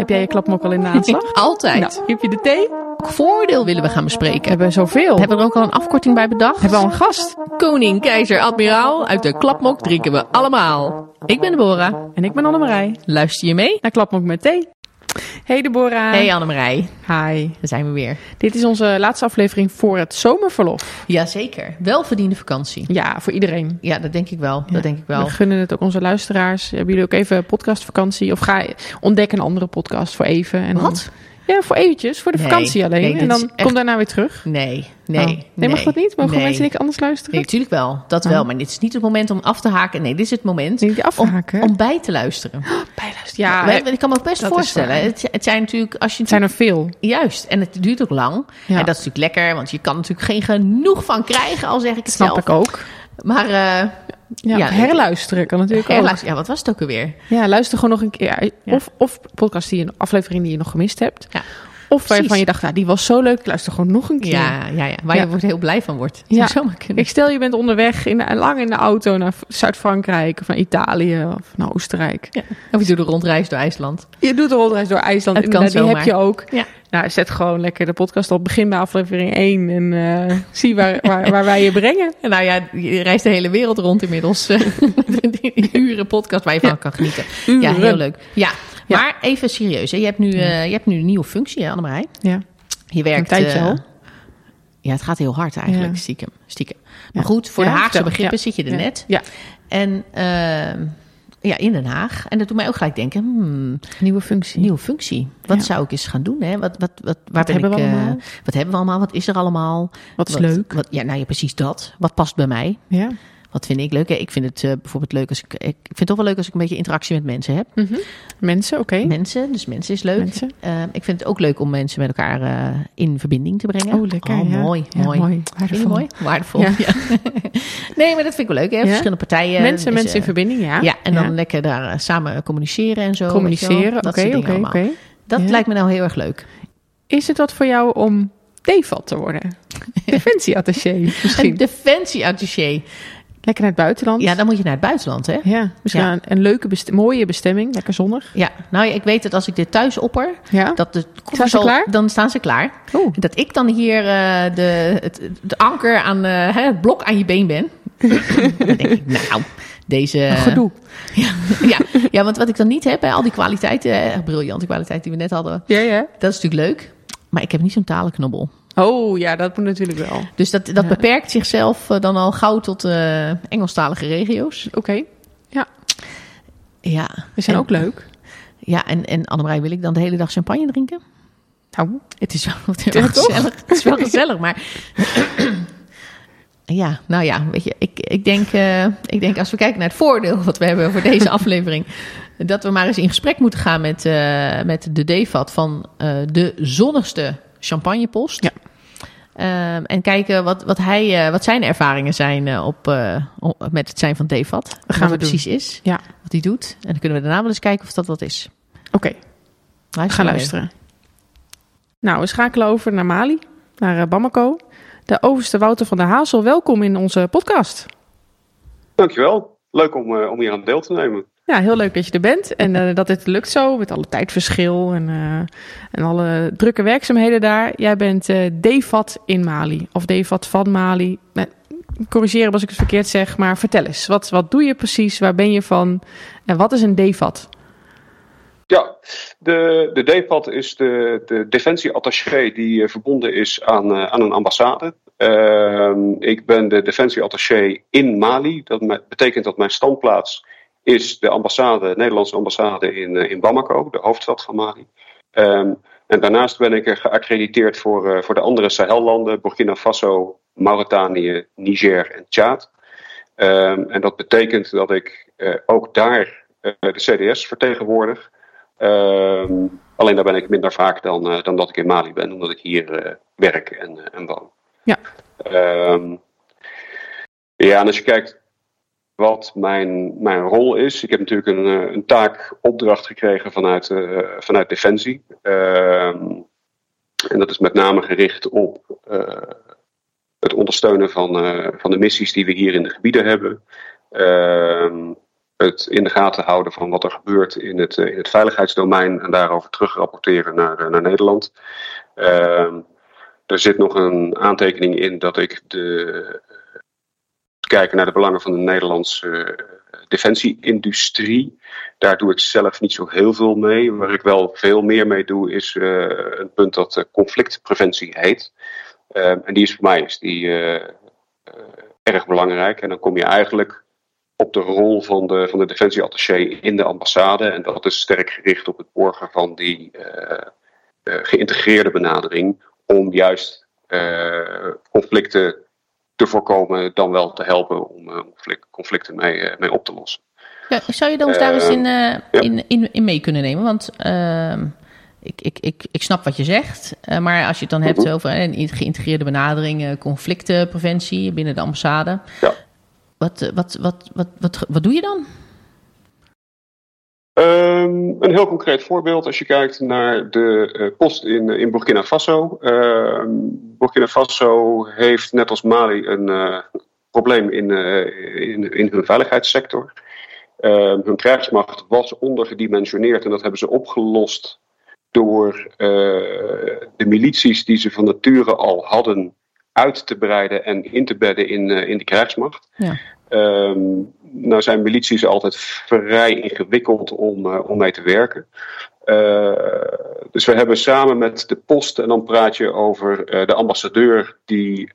Heb jij je klapmok al in de aanslag? Altijd. Nou, heb je de thee? Welk voordeel willen we gaan We bespreken? hebben zoveel. Hebben we er ook al een afkorting bij bedacht? Hebben we al een gast? Koning, keizer, admiraal, uit de klapmok drinken we allemaal. Ik ben Deborah. En ik ben Annemarij. Luister je mee? Naar klapmok met thee. Hey Deborah. Hey Annemarij, Hi. daar zijn we weer. Dit is onze laatste aflevering voor het zomerverlof. Jazeker, welverdiende vakantie. Ja, voor iedereen. Ja, dat denk ik wel. Ja. Dat denk ik wel. We gunnen het ook onze luisteraars. Hebben jullie ook even podcastvakantie? Of ga ontdek een andere podcast voor even. En dan- Wat? Ja, voor eventjes. Voor de Nee, vakantie alleen. nee, en dan echt- kom daarna weer terug. Nee, nee. Oh. nee, mag dat niet? Mogen mensen niks anders luisteren? Nee, natuurlijk wel. Dat Oh. wel. Maar dit is niet het moment om af te haken. Nee, dit is het moment om, om bij te luisteren. bijluisteren. Ja, We- het ik kan me ook best voorstellen. Het, het zijn natuurlijk, als je zijn er veel. Juist, en het duurt ook lang. Ja. En dat is natuurlijk lekker, want je kan natuurlijk geen genoeg van krijgen, al zeg ik het Snap zelf. ik ook. Maar eh Ja, Ja, herluisteren kan natuurlijk ook. ja, wat was het ook alweer? Ja, luister gewoon nog een keer. Of, of podcast die je, aflevering die je nog gemist hebt. Ja. Of waarvan Precies. je dacht, nou, die was zo leuk. Ik luister gewoon nog een keer. Ja, ja, ja, waar Ja. je wordt heel blij van wordt. Ja. Ja. Zou zomaar kunnen. Ik stel je bent onderweg in de, lang in de auto naar Zuid-Frankrijk of naar Italië of naar Oostenrijk. Ja. Of je doet een rondreis door IJsland. Je doet een rondreis door IJsland. Het kan die heb zomaar. je ook. Ja. Nou, zet gewoon lekker de podcast op. Begin bij aflevering 1 en eh, zie waar, waar, waar wij je brengen. En nou ja, je reist de hele wereld rond inmiddels. Die uren podcast waar je van kan genieten. Ja, heel leuk. Ja, Ja. maar even serieus. Hè. Je, hebt nu, eh, je hebt nu een nieuwe functie, hè, Annemarij? Ja. Je werkt... tijdje eh, al. Ja, het gaat heel hard eigenlijk, Ja. stiekem. stiekem. Maar goed, voor de Haagse begrippen zit je er net. Ja, En ehm, ja, in Den Haag. En dat doet mij ook gelijk denken, hmm, nieuwe functie. nieuwe functie. Wat Ja. zou ik eens gaan doen? Hè? Wat, wat, wat, waar ben hebben ik, we eh, allemaal? wat hebben we allemaal? Wat is er allemaal? Wat is leuk. Wat, ja, nou ja, precies dat. Wat past bij mij? Ja. Wat vind ik leuk? hè? Ik vind het eh, bijvoorbeeld leuk als ik, ik vind het toch wel leuk als ik een beetje interactie met mensen heb. Mhm. Mensen, oké. Mensen, dus mensen is leuk. Mensen. Eh, ik vind het ook leuk om mensen met elkaar eh, in verbinding te brengen. Oh, lekker. Oh, ja. mooi, Ja, mooi. mooi. Waardevol. mooi? Waardevol. Ja. Nee, maar dat vind ik wel leuk. Hè? Ja. Verschillende partijen. Mensen, Dus, mensen in verbinding, ja. Ja, en dan lekker daar samen communiceren en zo. communiceren. Dat Oké, oké, oké. Dat lijkt me nou heel erg leuk. Is het wat voor jou om DEFAT te worden? Defensieattaché Een misschien. defensieattaché. Lekker naar het buitenland. Ja, dan moet je naar het buitenland, hè? Ja, misschien Ja. Een, een leuke, best- mooie bestemming. Lekker zonnig. Ja, nou ja, ik weet dat als ik dit thuis opper, Ja. dat de Staan klaar? dan staan ze klaar. Oeh. Dat ik dan hier eh, de, het, de anker aan eh, het blok aan je been ben. dan denk ik, nou, deze... Gedoe. Ja, ja, ja, want wat ik dan niet heb, hè, al die kwaliteiten, briljante kwaliteiten die we net hadden, Ja, ja. dat is natuurlijk leuk. Maar ik heb niet zo'n talenknobbel. Oh, ja, dat moet natuurlijk wel. Dus dat, dat Ja. beperkt zichzelf eh, dan al gauw tot eh Engelstalige regio's. Oké. Ja, Ja. die zijn En- ook leuk. Ja, en, en Annemarij, wil ik dan de hele dag champagne drinken? Nou, Het is wel, het is wel gezellig. Het is wel gezellig, maar... Ja, nou ja, weet je, ik, ik, denk, eh, ik denk als we kijken naar het voordeel wat we hebben voor deze aflevering, dat we maar eens in gesprek moeten gaan met, met de DEFAT van de zonnigste champagnepost. Ja. Ehm, en kijken wat, wat, hij, eh, wat zijn ervaringen zijn eh, op, eh, op- met het zijn van DEFAT. gaan wat we het doen. precies is, Ja. wat hij doet. En dan kunnen we daarna wel eens kijken of dat wat is. oké. Luister Ga maar luisteren. Nou, we schakelen over naar Mali, naar Bamako. De overste Wouter van der Hazel, welkom in onze podcast. Dankjewel. Leuk om, eh, om hier aan deel te nemen. Ja, heel leuk dat je er bent en eh, dat dit lukt zo met alle tijdverschil en, eh, en alle drukke werkzaamheden daar. Jij bent eh DEFAT in Mali of DEFAT van Mali. Eh, corrigeer me als ik het verkeerd zeg, maar vertel eens. Wat, wat doe je precies? Waar ben je van? En wat is een DEFAT? Ja, de, de DEPAD is de, de defensieattaché die verbonden is aan, eh, aan een ambassade. Ehm, ik ben de defensieattaché in Mali. Dat betekent dat mijn standplaats is de ambassade, de Nederlandse ambassade in, eh, in Bamako, de hoofdstad van Mali. Ehm, en daarnaast ben ik er geaccrediteerd voor, eh, voor de andere Sahellanden, Burkina Faso, Mauritanië, Niger en Tjaad. Ehm, en dat betekent dat ik eh, ook daar de CDS vertegenwoordig. Ehm, alleen daar ben ik minder vaak dan, dan dat ik in Mali ben, omdat ik hier werk en, en woon. Ja. Ja, en als je kijkt wat mijn, mijn rol is. Ik heb natuurlijk een, eh, een taak, opdracht gekregen vanuit, eh, vanuit Defensie. Ehm, en dat is met name gericht op eh, het ondersteunen van, van de missies die we hier in de gebieden hebben. Ehm, het in de gaten houden van wat er gebeurt in het, in het veiligheidsdomein en daarover terugrapporteren naar, naar Nederland. Ehm, er zit nog een aantekening in dat ik de, kijken naar de belangen van de Nederlandse defensieindustrie. Daar doe ik zelf niet zo heel veel mee. Waar ik wel veel meer mee doe, is een punt dat conflictpreventie heet. En die is voor mij die, erg belangrijk. En dan kom je eigenlijk op de rol van de, van de defensieattaché in de ambassade. En dat is sterk gericht op het borgen van die geïntegreerde benadering. Om juist uh, conflicten te voorkomen, dan wel te helpen om conflicten mee, mee op te lossen. Ja, zou je dan ons daar eens in, ja. in, in, in, mee kunnen nemen? Want ehm, ik, ik, ik, ik snap wat je zegt, maar als je het dan hebt mhm. over een geïntegreerde benadering, conflictenpreventie binnen de ambassade. Ja. Wat, wat, wat, wat, wat, wat doe je dan? Um, een heel concreet voorbeeld als je kijkt naar de uh, post in, in Burkina Faso. Uh, Burkina Faso heeft net als Mali een uh, probleem in, in, in hun veiligheidssector. Ehm, hun krijgsmacht was ondergedimensioneerd en dat hebben ze opgelost door de milities die ze van nature al hadden uit te breiden en in te bedden in, in de krijgsmacht. Ja. Um, nou zijn milities altijd vrij ingewikkeld om, uh, om mee te werken. Uh, dus we hebben samen met de post, en dan praat je over de ambassadeur die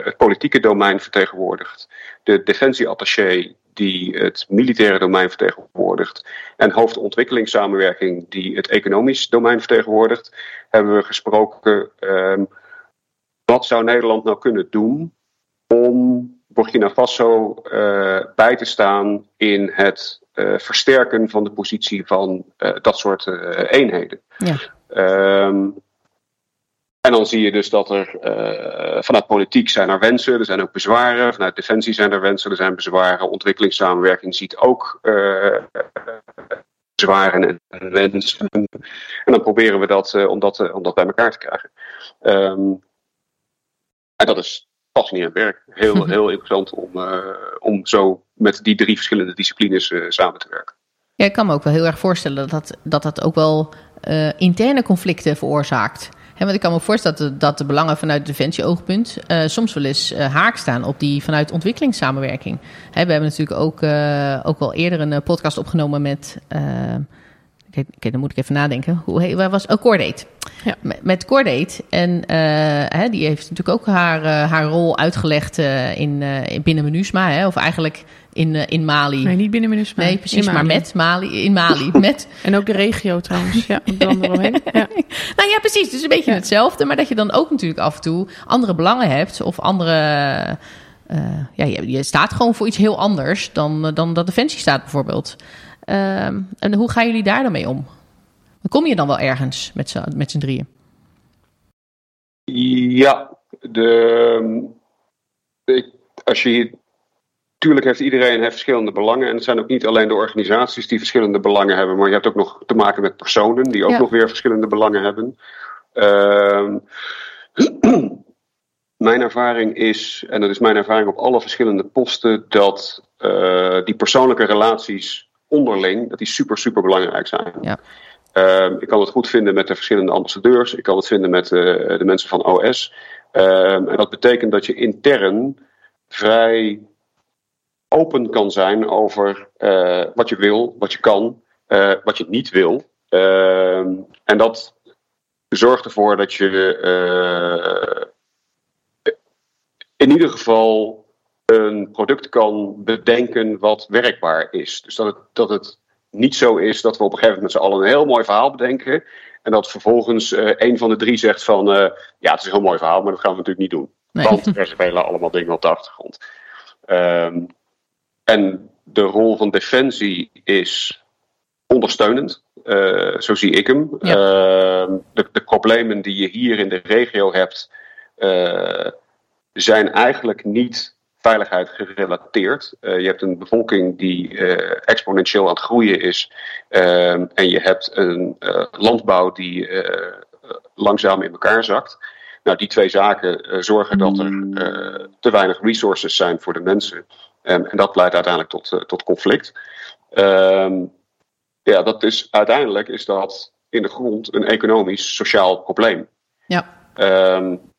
het politieke domein vertegenwoordigt, de defensieattaché die het militaire domein vertegenwoordigt en hoofdontwikkelingssamenwerking die het economisch domein vertegenwoordigt, hebben we gesproken um, wat zou Nederland nou kunnen doen om Burkina Faso uh, bij te staan in het uh, versterken van de positie van uh, dat soort eenheden? Ja. Um, en dan zie je dus dat er vanuit politiek zijn er wensen, er zijn ook bezwaren. Vanuit defensie zijn er wensen, er zijn bezwaren. Ontwikkelingssamenwerking ziet ook bezwaren en wensen. En dan proberen we dat, om, dat, om dat bij elkaar te krijgen. Um, en dat is fascinerend werk. Heel, heel interessant om, uh, om zo met die drie verschillende disciplines uh, samen te werken. Ja, ik kan me ook wel heel erg voorstellen dat dat, dat, dat ook wel uh, interne conflicten veroorzaakt. He, want ik kan me voorstellen dat de, dat de belangen vanuit defensie-oogpunt soms wel eens haak staan op die vanuit ontwikkelingssamenwerking. He, we hebben natuurlijk ook, ook wel eerder een podcast opgenomen met Kijk, dan moet ik even nadenken. Hoe waar was? Oh, Cordate. Ja. Met, met Cordate. En uh, hè, die heeft natuurlijk ook haar, uh, haar rol uitgelegd uh, in, binnen MINUSMA. Hè, of eigenlijk in, in Mali. Nee, niet binnen MINUSMA. Nee, precies, maar met Mali. In Mali. met. En ook de regio trouwens. Ja, dan eromheen. Ja. nou ja, precies. Dus een beetje ja. hetzelfde. Maar dat je dan ook natuurlijk af en toe andere belangen hebt. Of andere... ja, je, je staat gewoon voor iets heel anders dan, dan dat Defensie staat bijvoorbeeld. Uh, en hoe gaan jullie daar dan mee om? Kom je dan wel ergens met z'n, met z'n drieën? Ja, de, als je Tuurlijk heeft iedereen heeft verschillende belangen. En het zijn ook niet alleen de organisaties die verschillende belangen hebben. Maar je hebt ook nog te maken met personen die ook ja. nog weer verschillende belangen hebben. Uh, mijn ervaring is, en dat is mijn ervaring op alle verschillende posten, dat uh, die persoonlijke relaties onderling, dat die super, super belangrijk zijn. Ja. Uh, ik kan het goed vinden met de verschillende ambassadeurs. Ik kan het vinden met uh, de mensen van OS. Ehm, en dat betekent dat je intern vrij open kan zijn over uh, wat je wil, wat je kan, uh, wat je niet wil. Ehm, en dat zorgt ervoor dat je in ieder geval een product kan bedenken wat werkbaar is. Dus dat het, dat het niet zo is dat we op een gegeven moment met z'n allen een heel mooi verhaal bedenken. En dat vervolgens uh, een van de drie zegt van uh, ja, het is een heel mooi verhaal, maar dat gaan we natuurlijk niet doen. Nee. Want er spelen allemaal dingen op de achtergrond. Um, en de rol van defensie is ondersteunend. Uh, zo zie ik hem. Ja. de, de, problemen die je hier in de regio hebt, zijn eigenlijk niet veiligheid gerelateerd. Uh, je hebt een bevolking die uh, exponentieel aan het groeien is. Uh, en je hebt een eh, landbouw die langzaam in elkaar zakt. Nou, die twee zaken zorgen dat er te weinig resources zijn voor de mensen. Um, en dat leidt uiteindelijk tot, tot conflict. Um, ja, dat is, uiteindelijk is dat in de grond een economisch, sociaal probleem. Ja. Um,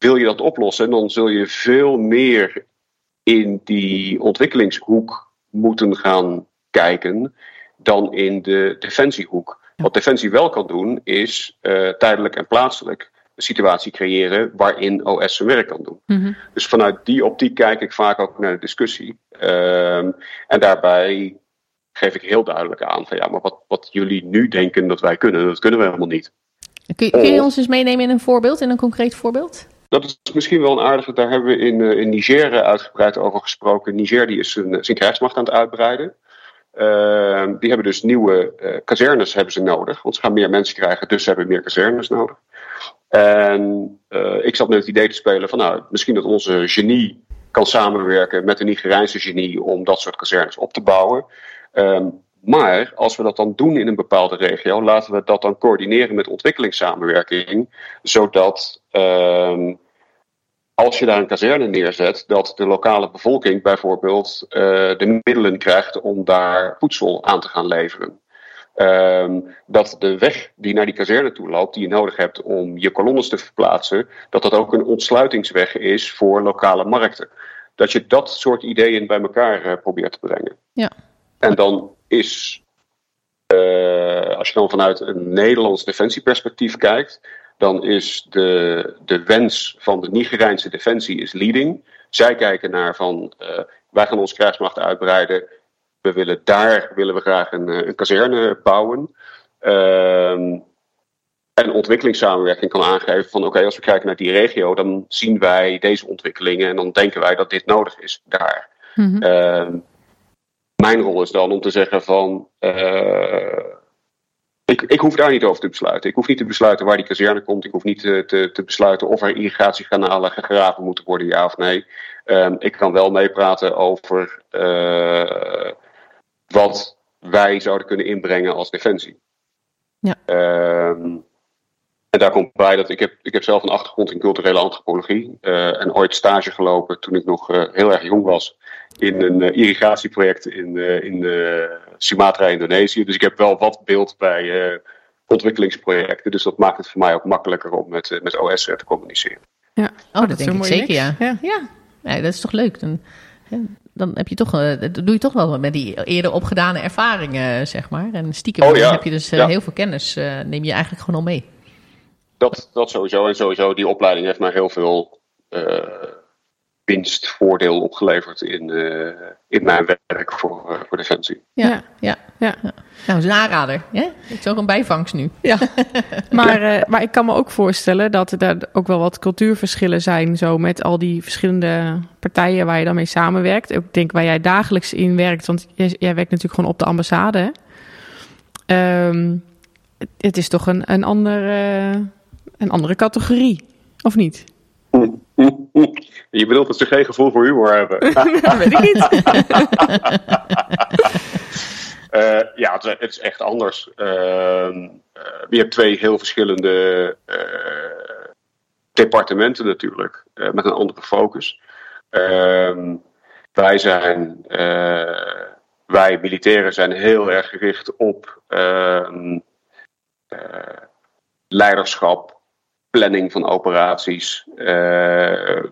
wil je dat oplossen, dan zul je veel meer in die ontwikkelingshoek moeten gaan kijken dan in de defensiehoek. Wat Defensie wel kan doen, is uh, tijdelijk en plaatselijk een situatie creëren waarin OS zijn werk kan doen. Mhm. Dus vanuit die optiek kijk ik vaak ook naar de discussie. Um, en daarbij geef ik heel duidelijk aan van ja, maar wat, wat jullie nu denken dat wij kunnen, dat kunnen we helemaal niet. Kun, kun je ons eens meenemen in een voorbeeld, in een concreet voorbeeld? Dat is misschien wel een aardige. Daar hebben we in, uh, in Niger uitgebreid over gesproken. Niger die is zijn, zijn krijgsmacht aan het uitbreiden. Uh, die hebben dus nieuwe uh, kazernes hebben ze nodig. Want ze gaan meer mensen krijgen, dus ze hebben meer kazernes nodig. En ik zat met het idee te spelen van nou, misschien dat onze genie kan samenwerken met de Nigerijnse genie om dat soort kazernes op te bouwen. Um, maar als we dat dan doen in een bepaalde regio, laten we dat dan coördineren met ontwikkelingssamenwerking, zodat um, als je daar een kazerne neerzet, dat de lokale bevolking bijvoorbeeld uh, de middelen krijgt om daar voedsel aan te gaan leveren. Um, dat de weg die naar die kazerne toe loopt, die je nodig hebt om je kolonnes te verplaatsen, dat dat ook een ontsluitingsweg is voor lokale markten. Dat je dat soort ideeën bij elkaar uh, probeert te brengen. Ja. En dan is, uh, als je dan vanuit een Nederlands defensieperspectief kijkt, dan is de, de wens van de Nigerijnse defensie is leading. Zij kijken naar van, uh, wij gaan onze krijgsmacht uitbreiden. We willen daar willen we graag een, een kazerne bouwen. Uh, en ontwikkelingssamenwerking kan aangeven van oké, okay, als we kijken naar die regio, dan zien wij deze ontwikkelingen en dan denken wij dat dit nodig is daar. Uh, mijn rol is dan om te zeggen van. Uh, ik, ik hoef daar niet over te besluiten. Ik hoef niet te besluiten waar die kazerne komt. Ik hoef niet te, te, te besluiten of er irrigatiekanalen gegraven moeten worden, ja of nee. Um, ik kan wel meepraten over uh, wat wij zouden kunnen inbrengen als defensie. Ja. Um, en daar komt bij dat ik heb, ik heb zelf een achtergrond in culturele antropologie. Uh, en ooit stage gelopen toen ik nog uh, heel erg jong was. In een uh, irrigatieproject in, in Sumatra, Indonesië. Dus ik heb wel wat beeld bij ontwikkelingsprojecten. Dus dat maakt het voor mij ook makkelijker om met, met OS te communiceren. Ja, oh, dat, dat denk ik zeker, ja. Ja. ja. ja, dat is toch leuk. Dan, dan heb je toch, dat doe je toch wel met die eerder opgedane ervaringen, zeg maar. En stiekem oh, ja. heb je dus ja. heel veel kennis, neem je eigenlijk gewoon al mee. Dat, dat sowieso. En sowieso, die opleiding heeft mij heel veel uh, winst, voordeel opgeleverd in, uh, in mijn werk voor, uh, voor Defensie. Ja, ja. ja. Nou, dat is een aanrader. Hè? Het is ook een bijvangst nu. Ja, maar, maar ik kan me ook voorstellen dat er ook wel wat cultuurverschillen zijn. Zo met al die verschillende partijen waar je dan mee samenwerkt. Ik denk waar jij dagelijks in werkt. Want jij, jij werkt natuurlijk gewoon op de ambassade. Um, het is toch een, een andere een andere categorie, of niet? Je bedoelt dat ze geen gevoel voor humor hebben? dat weet ik niet. uh, ja, het, het, is echt anders. Uh, je hebt twee heel verschillende departementen natuurlijk, met een andere focus. Ehm, wij zijn, wij militairen zijn heel erg gericht op ehm, leiderschap, planning van operaties. Uh,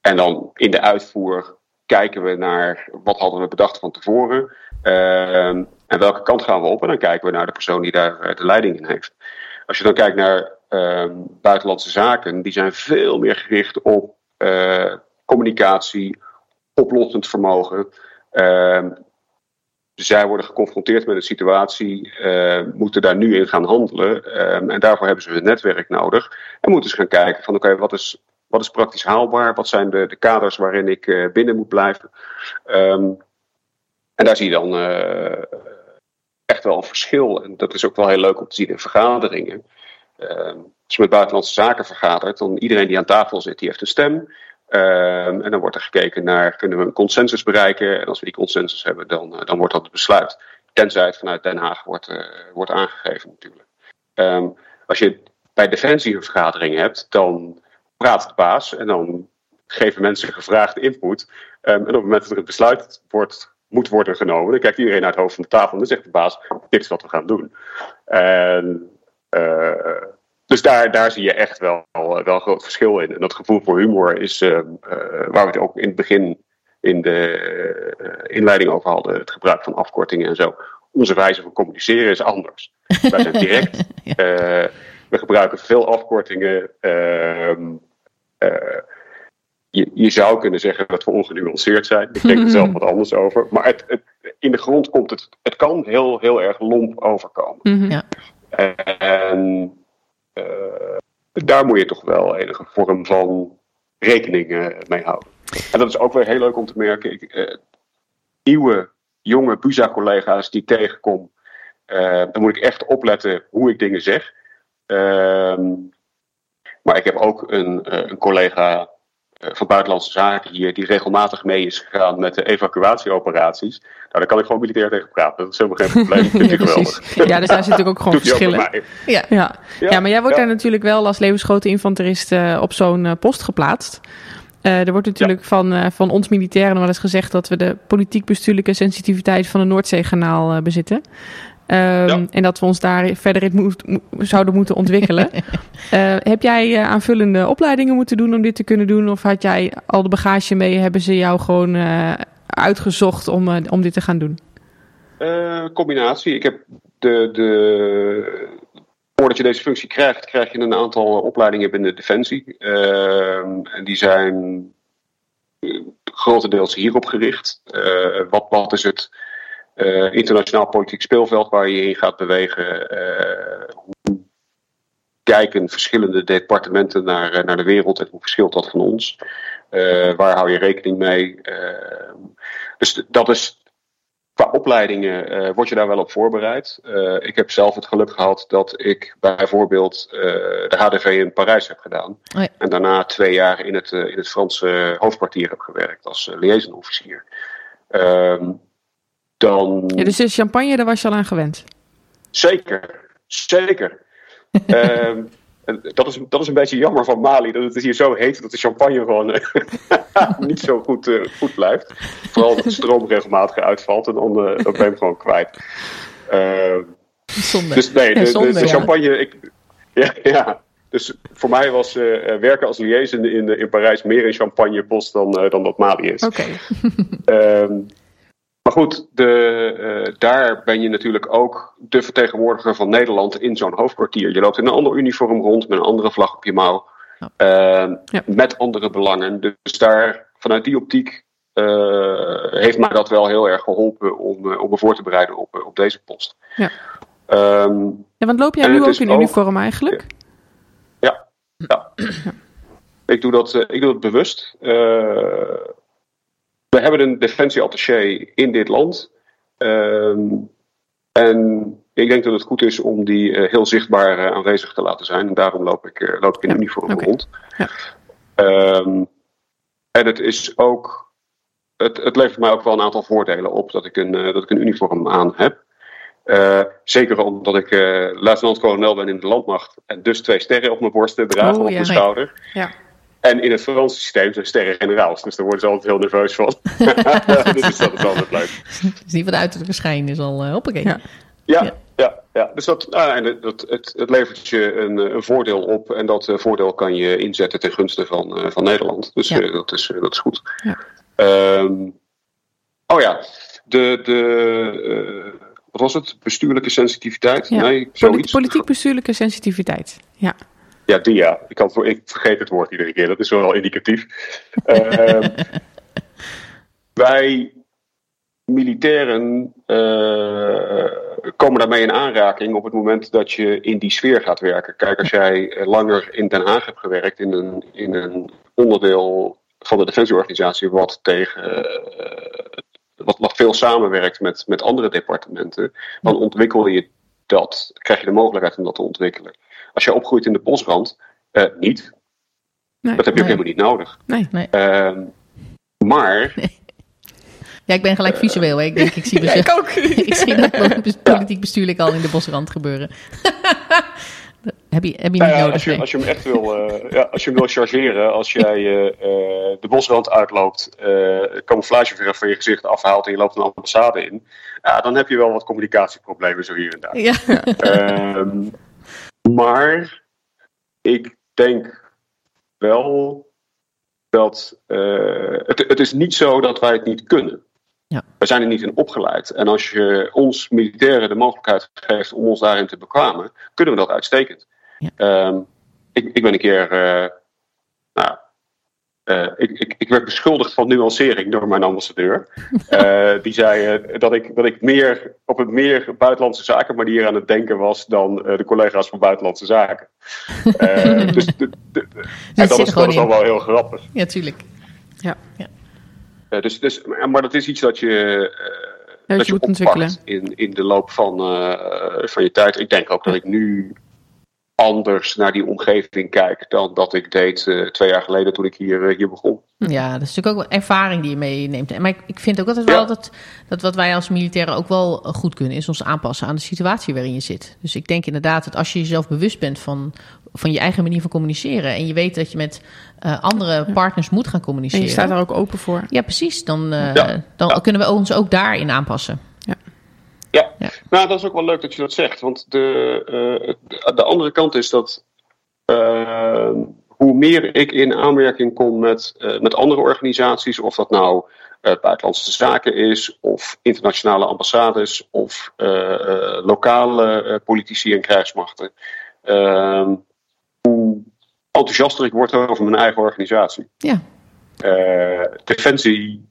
en dan in de uitvoer kijken we naar wat hadden we bedacht van tevoren. Uh, en welke kant gaan we op? En dan kijken we naar de persoon die daar de leiding in heeft. Als je dan kijkt naar uh, buitenlandse zaken, die zijn veel meer gericht op communicatie, oplossend vermogen. Uh, zij worden geconfronteerd met een situatie, uh, moeten daar nu in gaan handelen. Um, en daarvoor hebben ze een netwerk nodig. En moeten ze gaan kijken van oké, wat, is, wat is praktisch haalbaar? Wat zijn de, de kaders waarin ik uh, binnen moet blijven? Um, en daar zie je dan uh, echt wel een verschil. En dat is ook wel heel leuk om te zien in vergaderingen. Um, als je met buitenlandse zaken vergadert, dan iedereen die aan tafel zit, die heeft een stem. Um, en dan wordt er gekeken naar, kunnen we een consensus bereiken? En als we die consensus hebben, dan, uh, dan wordt dat het besluit. Tenzij het vanuit Den Haag wordt, uh, wordt aangegeven natuurlijk. Um, als je bij Defensie een vergadering hebt, dan praat de baas en dan geven mensen gevraagde input. Ehm, en op het moment dat er een besluit wordt, moet worden genomen, dan kijkt iedereen naar het hoofd van de tafel en dan zegt de baas: Dit is wat we gaan doen. En, uh, dus daar, daar zie je echt wel, wel een groot verschil in. En dat gevoel voor humor is uh, waar we het ook in het begin in de inleiding over hadden: het gebruik van afkortingen en zo. Onze wijze van communiceren is anders. Wij zijn direct. ja. we gebruiken veel afkortingen. Ehm, je, je, zou kunnen zeggen dat we ongenuanceerd zijn. Ik denk er zelf wat anders over. Maar het, het, in de grond komt het. Het kan heel, heel erg lomp overkomen. Mhm. Ja. En daar moet je toch wel enige vorm van rekening uh, mee houden. En dat is ook weer heel leuk om te merken. Ik, uh, nieuwe, jonge BUSA-collega's die ik tegenkom. dan moet ik echt opletten hoe ik dingen zeg. Ehm, maar ik heb ook een, een collega van Buitenlandse Zaken hier, die regelmatig mee is gegaan met de evacuatieoperaties. Nou, daar kan ik gewoon militair tegen praten. Dat is helemaal geen probleem. Vind ik geweldig. Ja, dus daar zit natuurlijk ook gewoon verschillen. Ook ja. Ja. ja, maar jij wordt daar natuurlijk wel als levensgrote infanterist uh, op zo'n uh, post geplaatst. Uh, er wordt natuurlijk van, van ons militairen wel eens gezegd dat we de politiek-bestuurlijke sensitiviteit van het Noordzeekanaal bezitten. Um, ja. En dat we ons daar verder in moet, zouden moeten ontwikkelen. uh, heb jij uh, aanvullende opleidingen moeten doen om dit te kunnen doen? Of had jij al de bagage mee? Hebben ze jou gewoon uh, uitgezocht om, om dit te gaan doen? combinatie. Ik heb de, de. Voordat je deze functie krijgt, krijg je een aantal opleidingen binnen Defensie. Ehm, en die zijn grotendeels hierop gericht. wat, wat is het internationaal politiek speelveld waar je in gaat bewegen. Uh, hoe kijken verschillende departementen naar, uh, naar de wereld en hoe verschilt dat van ons? waar hou je rekening mee? dus dat is. Qua opleidingen word je daar wel op voorbereid. ik heb zelf het geluk gehad dat ik bijvoorbeeld de HDV in Parijs heb gedaan. Oh ja. En daarna twee jaar in het, in het Franse hoofdkwartier heb gewerkt als liaison-officier. Ehm, dan... Ja, dus de champagne, daar was je al aan gewend? Zeker, zeker. um, dat, is, dat is een beetje jammer van Mali, dat het hier zo heet dat de champagne gewoon niet zo goed, uh, goed blijft. Vooral dat de stroom regelmatig uitvalt en dan, uh, dan ben je hem gewoon kwijt. Uh, Zonde. Dus nee, de, Ja, zonde, de, de ja. champagne. Ik, ja, ja, dus voor mij was uh, werken als liaison in, in Parijs meer een champagnepost dan, uh, dan dat Mali is. Oké. Um, maar goed, de, uh, daar ben je natuurlijk ook de vertegenwoordiger van Nederland in zo'n hoofdkwartier. Je loopt in een ander uniform rond met een andere vlag op je mouw. Ja. Uh, Ja. Met andere belangen. Dus daar, vanuit die optiek, uh, heeft mij dat wel heel erg geholpen om, uh, om me voor te bereiden op, op deze post. Ja. Um, Ja, want loop jij nu ook in ook- uniform eigenlijk? Ja. ja. Ik, doe dat, eh, ik doe dat bewust. We hebben een defensieattaché in dit land. Ehm, en ik denk dat het goed is om die eh, heel zichtbaar eh, aanwezig te laten zijn. En daarom loop ik, eh, loop ik in Ja, uniform rond. Ja. Ehm, en het is ook. Het, het levert mij ook wel een aantal voordelen op dat ik een, dat ik een uniform aan heb. Zeker omdat ik luitenant-kolonel ben in de landmacht. En dus twee sterren op mijn borsten dragen Oh, op ja. mijn schouder. Ja. En in het Franse systeem zijn sterren generaals. Dus daar worden ze altijd heel nerveus van. dus dat is altijd leuk. Dus die van de uiterlijke schijn is al uh, hoppakee. Ja. Ja, Ja. ja. ja, Dus dat, ah, en het, het, het, levert je een, eh, een voordeel op. En dat eh, voordeel kan je inzetten ten gunste van, eh, van Nederland. Dus Ja. eh, dat, is, eh, dat is goed. Ja. Ehm, oh ja, de. de eh, wat was het? Bestuurlijke sensitiviteit? Ja. Nee, zoiets. Politiek-bestuurlijke sensitiviteit. Ja. Ja, die ja. Ik, kan, het- ik vergeet het woord iedere keer. Dat is wel indicatief. Ehm, wij militairen eh, komen daarmee in aanraking op het moment dat je in die sfeer gaat werken. Kijk, als jij eh, langer in Den Haag hebt gewerkt, in een, in een onderdeel van de defensieorganisatie wat tegen eh, wat, wat veel samenwerkt met, met andere departementen, dan ontwikkel je dat, krijg je de mogelijkheid om dat te ontwikkelen. Als je opgroeit in de bosrand, eh, niet. Nee. Dat heb je ook helemaal niet nodig. Nee. Nee. Ehm, maar Ja, ik ben gelijk visueel. Hè. Ik denk, ik zie, Ja, ik ook. ik zie dat politiek bestuurlijk al in de bosrand gebeuren. Heb je, heb je Nou niet ja, nodig? als, je, als je hem echt wil, eh, ja, als je hem wil chargeren, als jij eh, de bosrand uitloopt, eh camouflageverf van je gezicht afhaalt en je loopt een ambassade in, ja, dan heb je wel wat communicatieproblemen zo hier en daar. Ja. Ehm, maar ik denk wel dat eh, het, het is niet zo dat wij het niet kunnen. Ja. We zijn er niet in opgeleid. En als je ons militairen de mogelijkheid geeft om ons daarin te bekwamen, kunnen we dat uitstekend. Ja. Ehm, ik, ik ben een keer. eh, eh, ik, ik, ik werd beschuldigd van nuancering door mijn ambassadeur. Eh, die zei eh, dat ik, dat ik meer op een meer buitenlandse zaken manier aan het denken was dan eh, de collega's van buitenlandse zaken. Eh, dus de- de- de- en zit dat is, dat is in. dan wel heel grappig. ja, tuurlijk. Eh, dus, dus, maar dat is iets dat je, eh, Dat je moet ontwikkelen. In, in de loop van, eh, van je tijd. Ik denk ook dat ik nu anders naar die omgeving kijk dan dat ik deed eh, twee jaar geleden toen ik hier, eh, hier begon. Ja, dat is natuurlijk ook wel ervaring die je meeneemt. En Maar ik, ik vind ook altijd wel Ja. dat, dat wat wij als militairen ook wel eh, goed kunnen, is ons aanpassen aan de situatie waarin je zit. Dus ik denk inderdaad dat als je jezelf bewust bent van, van je eigen manier van communiceren en je weet dat je met eh, andere partners moet gaan En communiceren. je staat daar ook open voor. Ja, precies. Dan, eh, Ja. dan Ja. kunnen we ons ook daarin aanpassen. Ja, Ja. nou dat is ook wel leuk dat je dat zegt. Want de, eh, de, de andere kant is dat eh, hoe meer ik in aanmerking kom met, eh, met andere organisaties, of dat nou eh, buitenlandse zaken is, of internationale ambassades, of lokale politici en krijgsmachten, eh, hoe enthousiaster ik word over mijn eigen organisatie. Ja. Defensie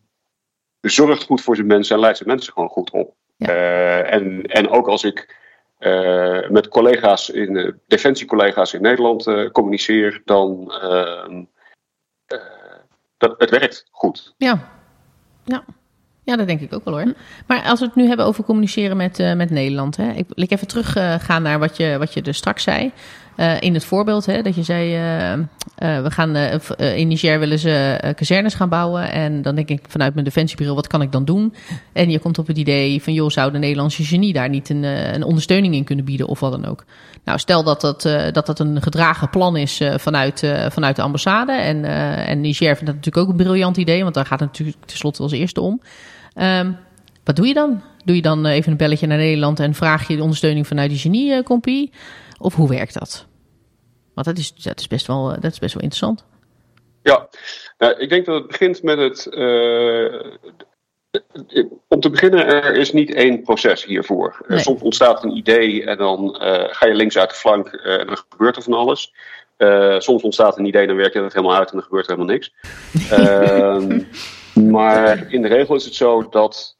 zorgt goed voor zijn mensen en leidt zijn mensen gewoon goed op. Ja. Eh, en, en ook als ik eh, met collega's in eh, defensiecollega's in Nederland communiceer, dan ehm, eh, dat, het werkt goed. Ja. ja. Ja, dat denk ik ook wel hoor. Maar als we het nu hebben over communiceren met, met Nederland. Hè. Ik wil ik even teruggaan gaan naar wat je, wat je dus straks zei. Eh, in het voorbeeld hè, dat je zei, eh, eh, we gaan in Niger willen ze kazernes gaan bouwen. En dan denk ik vanuit mijn defensiebureau, wat kan ik dan doen? En je komt op het idee van, joh, zou de Nederlandse genie daar niet een, een ondersteuning in kunnen bieden of wat dan ook? Nou, stel dat dat, dat, dat een gedragen plan is vanuit, vanuit de ambassade. En, en Niger vindt dat natuurlijk ook een briljant idee, want daar gaat het natuurlijk tenslotte als eerste om. Ehm, wat doe je dan? Doe je dan even een belletje naar Nederland en vraag je de ondersteuning vanuit die genie-compie? Of hoe werkt dat? Want dat is, dat is, best, wel, eh, dat is best wel interessant. Ja, nou, ik denk dat het begint met het. eh, om te beginnen, er is niet één proces hiervoor. Eh, Nee. Soms ontstaat een idee en dan ga je links uit de flank en dan gebeurt er van alles. Soms ontstaat een idee en dan werk je dat helemaal uit en dan gebeurt er helemaal niks. Ehm, maar in de regel is het zo dat.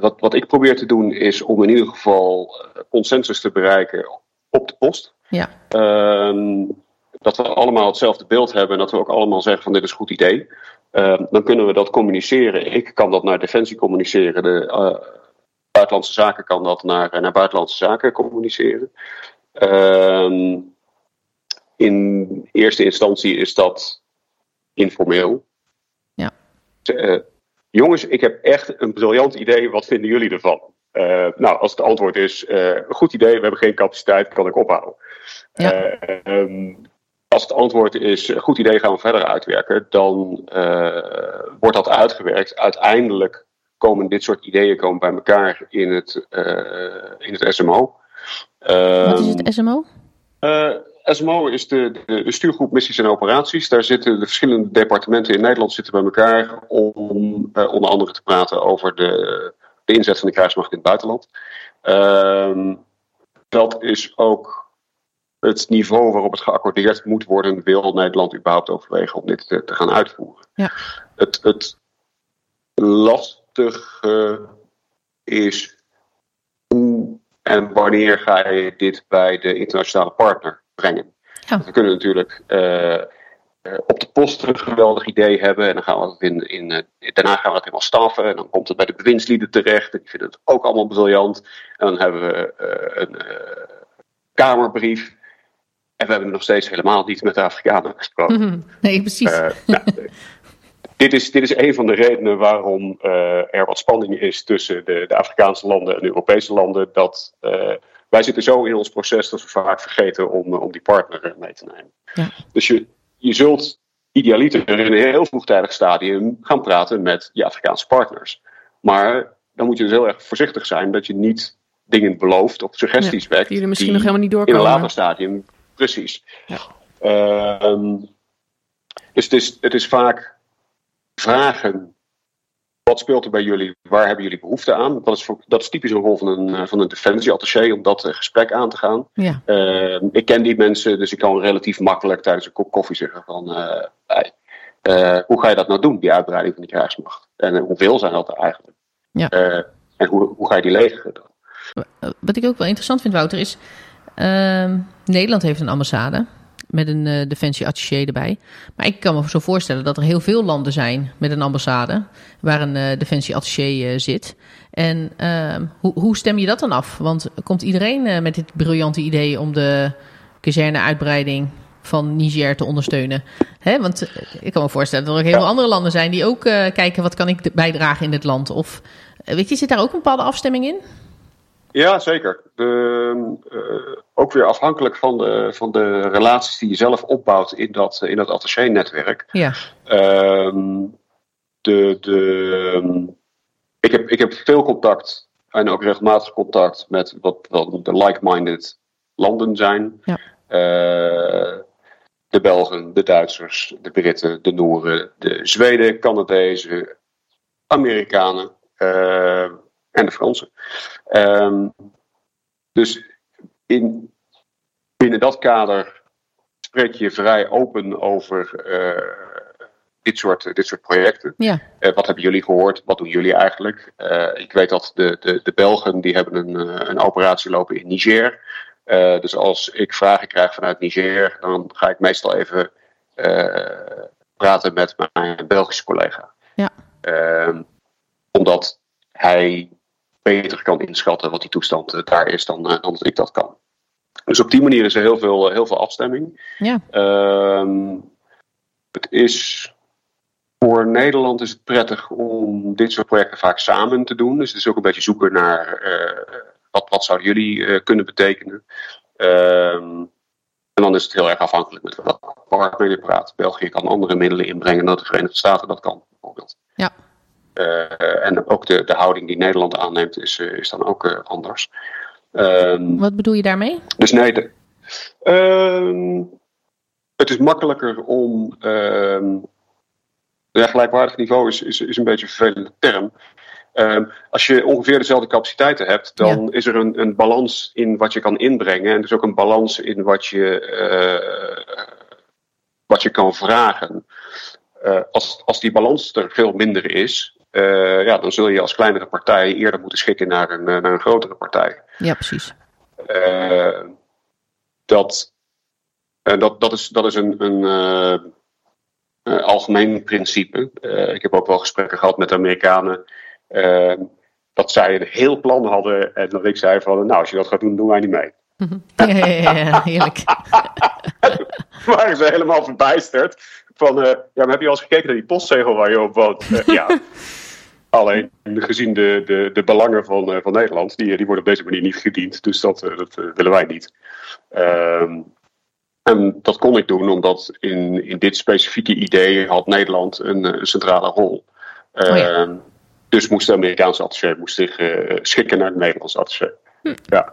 wat, wat ik probeer te doen is om in ieder geval consensus te bereiken op de post. Ja. Ehm, dat we allemaal hetzelfde beeld hebben en dat we ook allemaal zeggen van dit is een goed idee. Ehm, dan kunnen we dat communiceren. Ik kan dat naar Defensie communiceren. De eh, Buitenlandse Zaken kan dat naar, eh, naar Buitenlandse Zaken communiceren. Ehm, in eerste instantie is dat informeel. Ja. Eh, jongens, ik heb echt een briljant idee. Wat vinden jullie ervan? Eh, nou, als het antwoord is: eh, goed idee, we hebben geen capaciteit, kan ik ophouden. Ja. Eh, ehm, als het antwoord is: goed idee, gaan we verder uitwerken, dan wordt dat uitgewerkt. Uiteindelijk komen dit soort ideeën komen bij elkaar in het, in het SMO. Wat is Ehm, het SMO? SMO is de, de, de stuurgroep missies en operaties. Daar zitten de verschillende departementen in Nederland zitten bij elkaar om onder andere te praten over de, de inzet van de krijgsmacht in het buitenland. Ehm, dat is ook het niveau waarop het geaccordeerd moet worden, wil Nederland überhaupt overwegen om dit te, te gaan uitvoeren. Ja. Het, het lastige is hoe en wanneer ga je dit bij de internationale partner brengen? Ja. We kunnen natuurlijk eh, op de post een geweldig idee hebben en dan gaan we het in, in, eh, daarna gaan we het helemaal staffen en dan komt het bij de bewindslieden terecht en die vinden het ook allemaal briljant. En dan hebben we eh, een eh, kamerbrief en we hebben nog steeds helemaal niet met de Afrikanen gesproken. Mhm. Nee, precies. Eh, nou, dit, is, dit is een van de redenen waarom eh, er wat spanning is tussen de, de Afrikaanse landen en de Europese landen. Dat eh, wij zitten zo in ons proces dat we vaak vergeten om, om die partner mee te nemen. Ja. Dus je, je zult idealiter in een heel vroegtijdig stadium gaan praten met je Afrikaanse partners. Maar dan moet je dus heel erg voorzichtig zijn dat je niet dingen belooft of suggesties Ja, wekt. die jullie misschien die nog helemaal niet in een doorkomen. later stadium, precies. Ja. Ehm, dus het is, het is vaak vragen. Wat speelt er bij jullie? Waar hebben jullie behoefte aan? Dat is, voor- dat is typisch een rol van een, eh, van een defensieattaché om dat eh, gesprek aan te gaan. Ja. Ehm, ik ken die mensen, dus ik kan relatief makkelijk tijdens een kop koffie zeggen van... eh, eh, hoe ga je dat nou doen, die uitbreiding van die krijgsmacht? En eh, hoeveel zijn dat er eigenlijk? Ja. Eh, en hoe, hoe ga je die dan? Eh, Wat ik ook wel interessant vind, Wouter, is... ehm, Nederland heeft een ambassade met een eh defensie-attaché erbij. Maar ik kan me zo voorstellen dat er heel veel landen zijn met een ambassade... waar een eh defensie-attaché eh, zit. En ehm, hoe, hoe stem je dat dan af? Want komt iedereen met dit briljante idee om de kazerne-uitbreiding van Niger te ondersteunen? Hè? Want ik kan me voorstellen dat er ook heel veel andere landen zijn... die ook kijken wat kan ik bijdragen in dit land. Of weet je, zit daar ook een bepaalde afstemming in? Ja, zeker. De, eh, ook weer afhankelijk van de, van de relaties die je zelf opbouwt in dat, in dat attaché-netwerk. Ja. Ehm, de, de, ik, heb, ik heb veel contact en ook regelmatig contact met wat wel de like-minded landen zijn. Ja. Eh, de Belgen, de Duitsers, de Britten, de Noeren, de Zweden, Canadezen, Amerikanen eh, en de Fransen. Ehm, dus in, binnen dat kader spreek je vrij open over eh, dit, soort, dit soort projecten. Ja. Eh, wat hebben jullie gehoord? Wat doen jullie eigenlijk? Eh, ik weet dat de, de, de Belgen die hebben een, een operatie lopen in Niger. Dus als ik vragen krijg vanuit Niger, dan ga ik meestal even praten met mijn Belgische collega. Ja. Ehm, omdat hij beter kan inschatten wat die toestand eh, daar is dan, eh, dan dat ik dat kan. Dus op die manier is er heel veel, heel veel afstemming. Ja. Ehm, het is voor Nederland is het prettig om dit soort projecten vaak samen te doen. Dus het is ook een beetje zoeken naar eh, wat, wat zouden jullie eh, kunnen betekenen. Ehm, en dan is het heel erg afhankelijk met welke partner je praat. België kan andere middelen inbrengen dan de Verenigde Staten dat kan, bijvoorbeeld. Ja. Eh, en ook de, de houding die Nederland aanneemt is, eh, is dan ook eh, anders. Ehm, Wat bedoel je daarmee? dus nee, de- ehm, het is makkelijker om. ehm ja, gelijkwaardig niveau is, is, is een beetje een vervelende term. Ehm, als je ongeveer dezelfde capaciteiten hebt, dan is er een, een balans in wat je kan inbrengen. En dus ook een balans in wat je, wat je kan vragen. Als, als die balans er veel minder is, eh, ja, dan zul je als kleinere partij eerder moeten schikken naar een, eh, naar een grotere partij. Ja, precies. Eh, dat, dat, dat, is, dat is een, een algemeen principe. Ik heb ook wel gesprekken gehad met de Amerikanen. dat zij een heel plan hadden. En dat ik zei van, nou, als je dat gaat doen, doen wij niet mee. Ja, ja, ja, ja, heerlijk. waren ze helemaal verbijsterd. Van, ja, maar heb je al eens gekeken naar die postzegel waar je op woont? Ja. Alleen gezien de, de, de belangen van, eh, van Nederland, die, die worden op deze manier niet gediend. Dus dat, eh, dat eh, willen wij niet. Ehm, en dat kon ik doen omdat in, in dit specifieke idee had Nederland een, eh, centrale rol. Oh ja. Ehm, Dus moest de Amerikaanse attaché moest zich eh, schikken naar het Nederlandse attaché. Ja.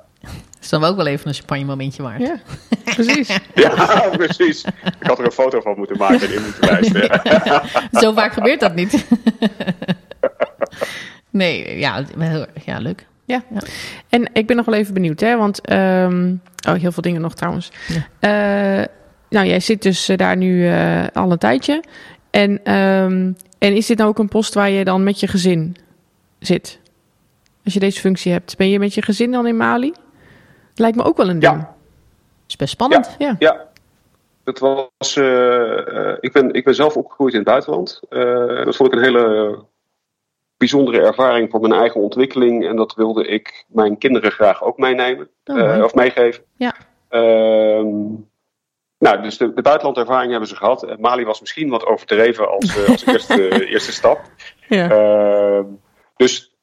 is dan ook wel even een champagne momentje waard. Ja, precies. ja, precies. Ik had er een foto van moeten maken en in moeten wijzen. Zo vaak gebeurt dat niet. Nee, ja, wel- ja leuk. Ja. En ik ben nog wel even benieuwd, hè? Want, ehm, oh, heel veel dingen nog trouwens. Eh, nou, jij zit dus eh, daar nu eh, al een tijdje. En, ehm, en is dit nou ook een post waar je dan met je gezin zit? Als je deze functie hebt, ben je met je gezin dan in Mali? Lijkt me ook wel een ding. Ja. is best spannend. Ja. Ja, dat was. ik, ben, ik ben zelf opgegroeid in het buitenland. Eh, dat vond ik een hele bijzondere ervaring voor mijn eigen ontwikkeling. En dat wilde ik mijn kinderen graag ook meenemen. Oh, eh, of meegeven. Ja. Ehm, nou, dus de, de buitenlandervaring hebben ze gehad. En Mali was misschien wat overdreven als, eh, als eerste, eerste stap. Ja. Ehm, dus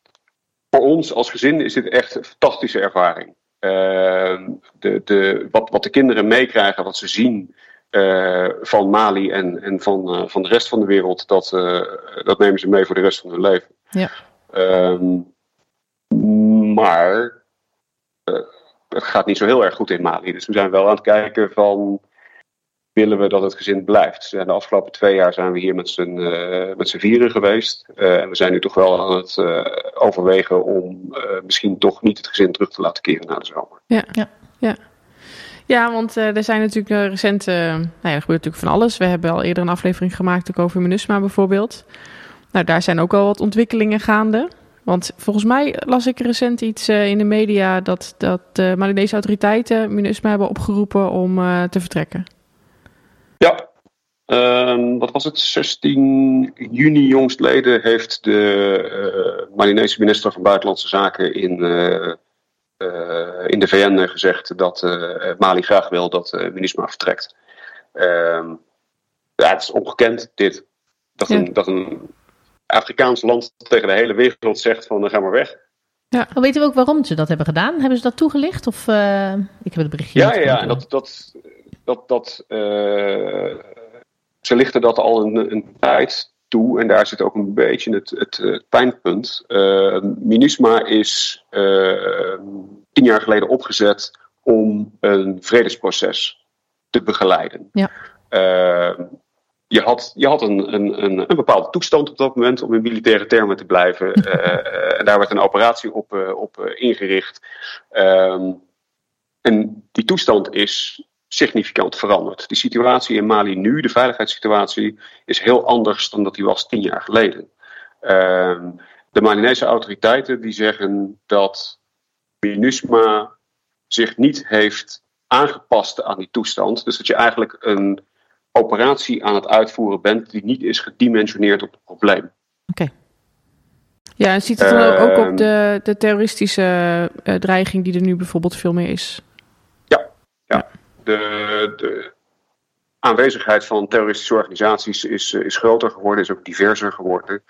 voor ons als gezin is dit echt een fantastische ervaring. ehm, de, de, wat, wat de kinderen meekrijgen, wat ze zien eh, van Mali en, en van, eh, van de rest van de wereld, dat, eh, dat nemen ze mee voor de rest van hun leven. Ja. Ehm, maar het gaat niet zo heel erg goed in Mali. Dus we zijn wel aan het kijken van willen we dat het gezin blijft. En de afgelopen twee jaar zijn we hier met z'n met z'n vieren geweest. En we zijn nu toch wel aan het overwegen om misschien toch niet het gezin terug te laten keren na de zomer. Ja, Ja. ja. Ja. want eh, er zijn natuurlijk eh, recent, eh, nou ja, er gebeurt natuurlijk van alles. We hebben al eerder een aflevering gemaakt over MINUSMA bijvoorbeeld. Nou, daar zijn ook al wat ontwikkelingen gaande. Want volgens mij las ik recent iets in de media dat, dat de Malinese autoriteiten MINUSMA hebben opgeroepen om te vertrekken. Ja, ehm, wat was het? 16 juni jongstleden heeft de Malinese minister van Buitenlandse Zaken in, in de VN gezegd dat eh, Mali graag wil dat eh MINUSMA vertrekt. Ehm, ja, het is ongekend dit. Dat, Ja. een, dat een Afrikaans land tegen de hele wereld zegt van uh, ga maar weg. Maar weten we ook waarom ze dat hebben gedaan? Hebben ze dat toegelicht? Of, eh, ik heb het berichtje Ja, ja, ja. En dat, dat, dat, dat, eh, ze lichten dat al een, een tijd toe. En daar zit ook een beetje het, het, het pijnpunt. Eh, MINUSMA is eh, tien jaar geleden opgezet om een vredesproces te begeleiden. Ja. Eh, je had, je had een, een, een, een bepaalde toestand op dat moment, om in militaire termen te blijven. Eh, en daar werd een operatie op, eh, op eh, ingericht. Ehm, en die toestand is significant veranderd. Die situatie in Mali nu, de veiligheidssituatie, is heel anders dan dat die was tien jaar geleden. Ehm, de Malinese autoriteiten die zeggen dat MINUSMA zich niet heeft aangepast aan die toestand. Dus dat je eigenlijk een operatie aan het uitvoeren bent die niet is gedimensioneerd op het probleem. Ja, en ziet het dan ook Ehm. op de, de terroristische eh, dreiging die er nu bijvoorbeeld veel meer is? De, de aanwezigheid van terroristische organisaties is, eh, is groter geworden, is ook diverser geworden.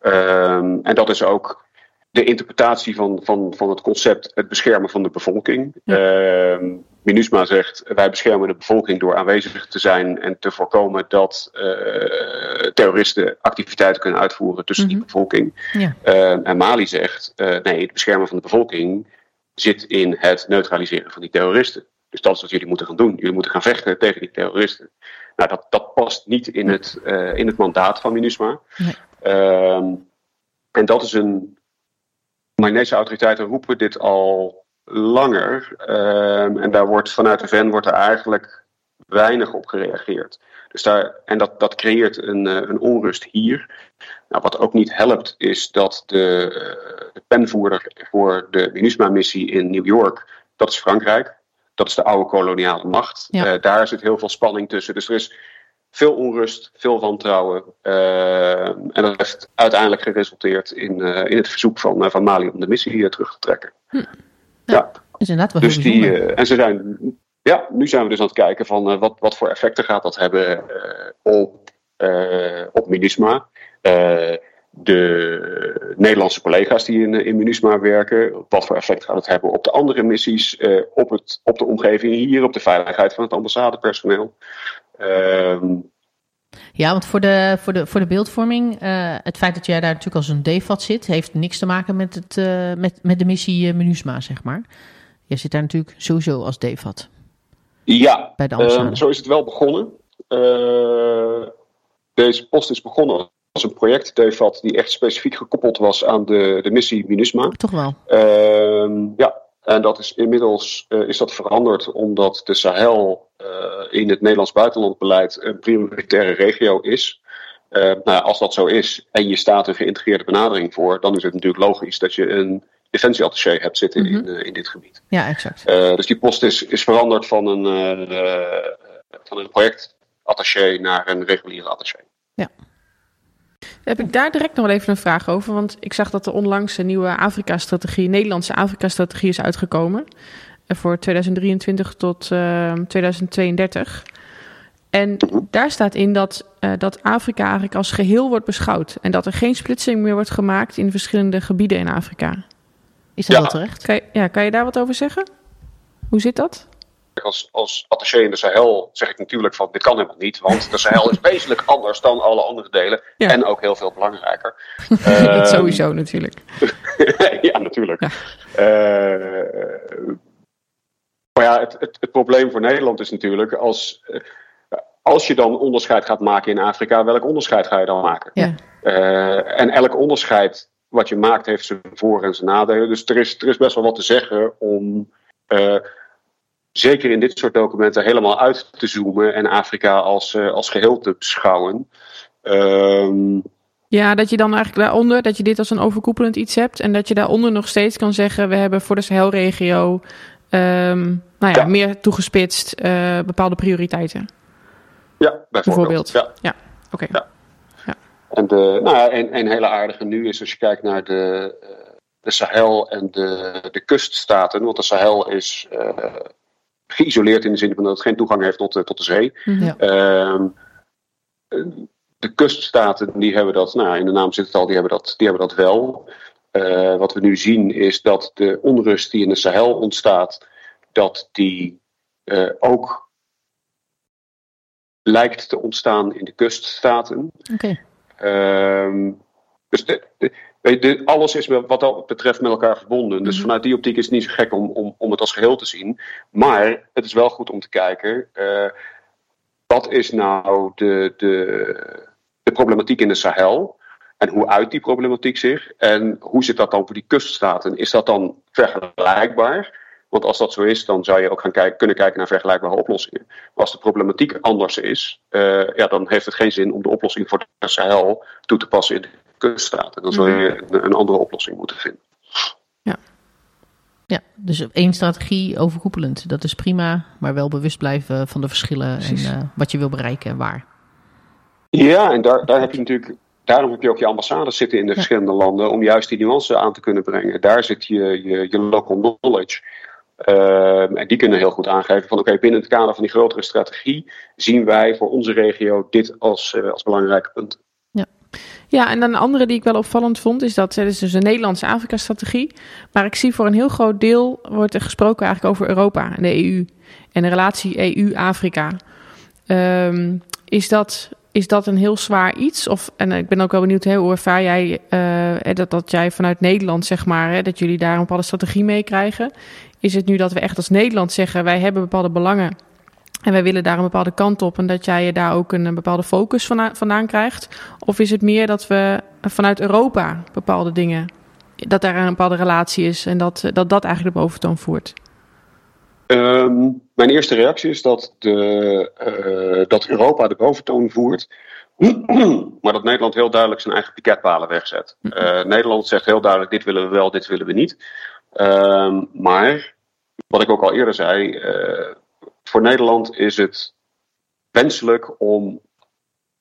Ehm, en dat is ook de interpretatie van, van, van het concept het beschermen van de bevolking. Ehm, MINUSMA zegt wij beschermen de bevolking door aanwezig te zijn en te voorkomen dat eh, terroristen activiteiten kunnen uitvoeren tussen die Mhm. bevolking. Ja. Ehm, en Mali zegt eh, nee, het beschermen van de bevolking zit in het neutraliseren van die terroristen. Dus dat is wat jullie moeten gaan doen. Jullie moeten gaan vechten tegen die terroristen. Nou, dat, dat past niet in het, eh, in het mandaat van MINUSMA. Nee. Ehm, en dat is een. Malinese autoriteiten roepen dit al langer. Ehm, en daar wordt vanuit de VN wordt er eigenlijk weinig op gereageerd. Dus daar, en dat, dat creëert een, eh, een onrust hier. Nou, wat ook niet helpt, is dat de, eh, de penvoerder voor de MINUSMA-missie in New York, dat is Frankrijk. Dat is de oude koloniale macht. Ja. Eh, daar zit heel veel spanning tussen. Dus er is veel onrust, veel wantrouwen. eh, en dat heeft uiteindelijk geresulteerd in, eh, in het verzoek van, van Mali om de missie eh, terug te trekken. Ja, Dat is inderdaad wel dus heel die, en ze zijn, ja, nu zijn we dus aan het kijken van wat, wat voor effecten gaat dat hebben op, op MINUSMA. Eh, de Nederlandse collega's die in, in MINUSMA werken, wat voor effect gaat het hebben op de andere missies, eh, op, het, op de omgeving hier, op de veiligheid van het ambassadepersoneel. Ehm, Ja, want voor de, voor de, voor de beeldvorming, eh, het feit dat jij daar natuurlijk als een DFAT zit, heeft niks te maken met, het, eh, met, met de missie eh, MINUSMA, zeg maar. Jij zit daar natuurlijk sowieso als DFAT ja, bij de ambassade. Ehm, zo is het wel begonnen. Eh, deze post is begonnen als een project, DEFAT, die echt specifiek gekoppeld was aan de, de missie MINUSMA. Toch wel. Ehm, ja, en dat is inmiddels eh, is dat veranderd omdat de Sahel eh, in het Nederlands buitenlandbeleid een prioritaire regio is. Eh, nou ja, als dat zo is en je staat een geïntegreerde benadering voor, dan is het natuurlijk logisch dat je een defensieattaché hebt zitten in, eh, in dit gebied. Ja, exact. Dus die post is, is veranderd van een, van een projectattaché naar een reguliere attaché. Heb ik daar direct nog wel even een vraag over? Want ik zag dat er onlangs een nieuwe Afrika-strategie, Nederlandse Afrika-strategie is uitgekomen. eh, Voor 2023 tot eh, 2032. En daar staat in dat, eh, dat Afrika eigenlijk als geheel wordt beschouwd. En dat er geen splitsing meer wordt gemaakt in verschillende gebieden in Afrika. Is dat Ja. wel terecht? Kan je, ja, kan je daar wat over zeggen? Hoe zit dat? Als, als attaché in de Sahel zeg ik natuurlijk van dit kan helemaal niet, want de Sahel is wezenlijk anders dan alle andere delen Ja. en ook heel veel belangrijker. dat Ehm, sowieso natuurlijk. ja, natuurlijk. Ja. Eh, maar ja, het, het, het probleem voor Nederland is natuurlijk als, eh, als je dan onderscheid gaat maken in Afrika, welk onderscheid ga je dan maken? Ja. Eh, en elk onderscheid wat je maakt heeft zijn voor- en zijn nadelen. Dus er is, er is best wel wat te zeggen om, zeker in dit soort documenten, helemaal uit te zoomen en Afrika als, eh, als geheel te beschouwen. Ehm, Ja, dat je dan eigenlijk daaronder, dat je dit als een overkoepelend iets hebt. En dat je daaronder nog steeds kan zeggen, we hebben voor de Sahelregio ehm, nou ja, Ja. meer toegespitst eh, bepaalde prioriteiten. ja, bijvoorbeeld. Bijvoorbeeld. Ja. Oké. Ja. En de, nou ja, een, een hele aardige nu is als je kijkt naar de, eh, de Sahel en de, de kuststaten. Want de Sahel is geïsoleerd in de zin van dat het geen toegang heeft tot de, tot de zee. Mhm. Ja. Ehm, de kuststaten die hebben dat, nou in de naam zit het al, die hebben dat, die hebben dat wel. Eh, wat we nu zien is dat de onrust die in de Sahel ontstaat, dat die eh, ook lijkt te ontstaan in de kuststaten. Oké. Ehm, dus de, de- weet alles is wat dat betreft met elkaar verbonden. Dus Mhm. vanuit die optiek is het niet zo gek om, om, om het als geheel te zien. Maar het is wel goed om te kijken. eh, wat is nou de, de, de problematiek in de Sahel? En hoe uit die problematiek zich? En hoe zit dat dan voor die kuststaten? Is dat dan vergelijkbaar? Want als dat zo is, dan zou je ook gaan kijken, kunnen kijken naar vergelijkbare oplossingen. Maar als de problematiek anders is, eh, ja, dan heeft het geen zin om de oplossing voor de Sahel toe te passen in de kuststaten. Dan zul je een, een andere oplossing moeten vinden. Ja, dus één strategie overkoepelend. Dat is prima, maar wel bewust blijven van de verschillen Precies. en eh, wat je wil bereiken en waar. Ja, en daar, daar heb je natuurlijk. Daarom heb je ook je ambassades zitten in de verschillende landen om juist die nuance aan te kunnen brengen. Daar zit je, je, je local knowledge. Ehm, en die kunnen heel goed aangeven van oké, binnen het kader van die grotere strategie zien wij voor onze regio dit als, eh, als belangrijke punt. Ja, en dan een andere die ik wel opvallend vond, is dat het is dus een Nederlandse Afrika-strategie. Maar ik zie voor een heel groot deel wordt er gesproken eigenlijk over Europa en de EU. En de relatie EU-Afrika. Ehm, is, dat, is dat een heel zwaar iets? Of, en ik ben ook wel benieuwd, hoe ervaar jij eh, dat, dat jij vanuit Nederland, zeg maar, hè, dat jullie daar een bepaalde strategie mee krijgen? Is het nu dat we echt als Nederland zeggen, wij hebben bepaalde belangen en wij willen daar een bepaalde kant op en dat jij je daar ook een, bepaalde focus vandaan krijgt? Of is het meer dat we vanuit Europa bepaalde dingen, dat daar een bepaalde relatie is en dat dat, dat eigenlijk de boventoon voert? Ehm, mijn eerste reactie is dat, de, eh, dat Europa de boventoon voert, maar dat Nederland heel duidelijk zijn eigen piketpalen wegzet. Eh, Nederland zegt heel duidelijk: dit willen we wel, dit willen we niet. Ehm, maar, wat ik ook al eerder zei, eh, voor Nederland is het wenselijk om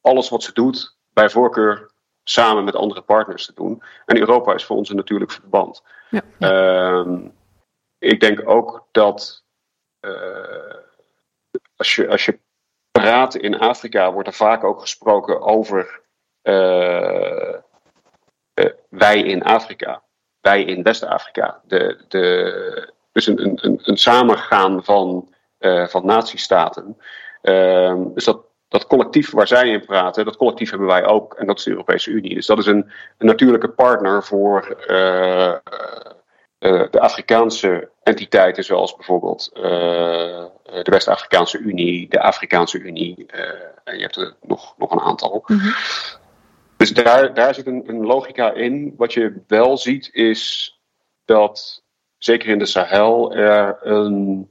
alles wat ze doet, bij voorkeur samen met andere partners te doen. En Europa is voor ons een natuurlijk verband. Ja. Ehm, ik denk ook dat eh, als, je, als je praat in Afrika, wordt er vaak ook gesproken over eh, wij in Afrika, wij in West-Afrika. De, de, dus een, een, een, een samengaan van, eh van natiestaten. Ehm, dus dat, dat collectief waar zij in praten, dat collectief hebben wij ook. En dat is de Europese Unie. Dus dat is een, een natuurlijke partner voor eh, eh, de Afrikaanse entiteiten, zoals bijvoorbeeld de West-Afrikaanse Unie, de Afrikaanse Unie. en je hebt er nog, nog een aantal. Dus daar, daar zit een, een logica in. Wat je wel ziet is dat, zeker in de Sahel, er een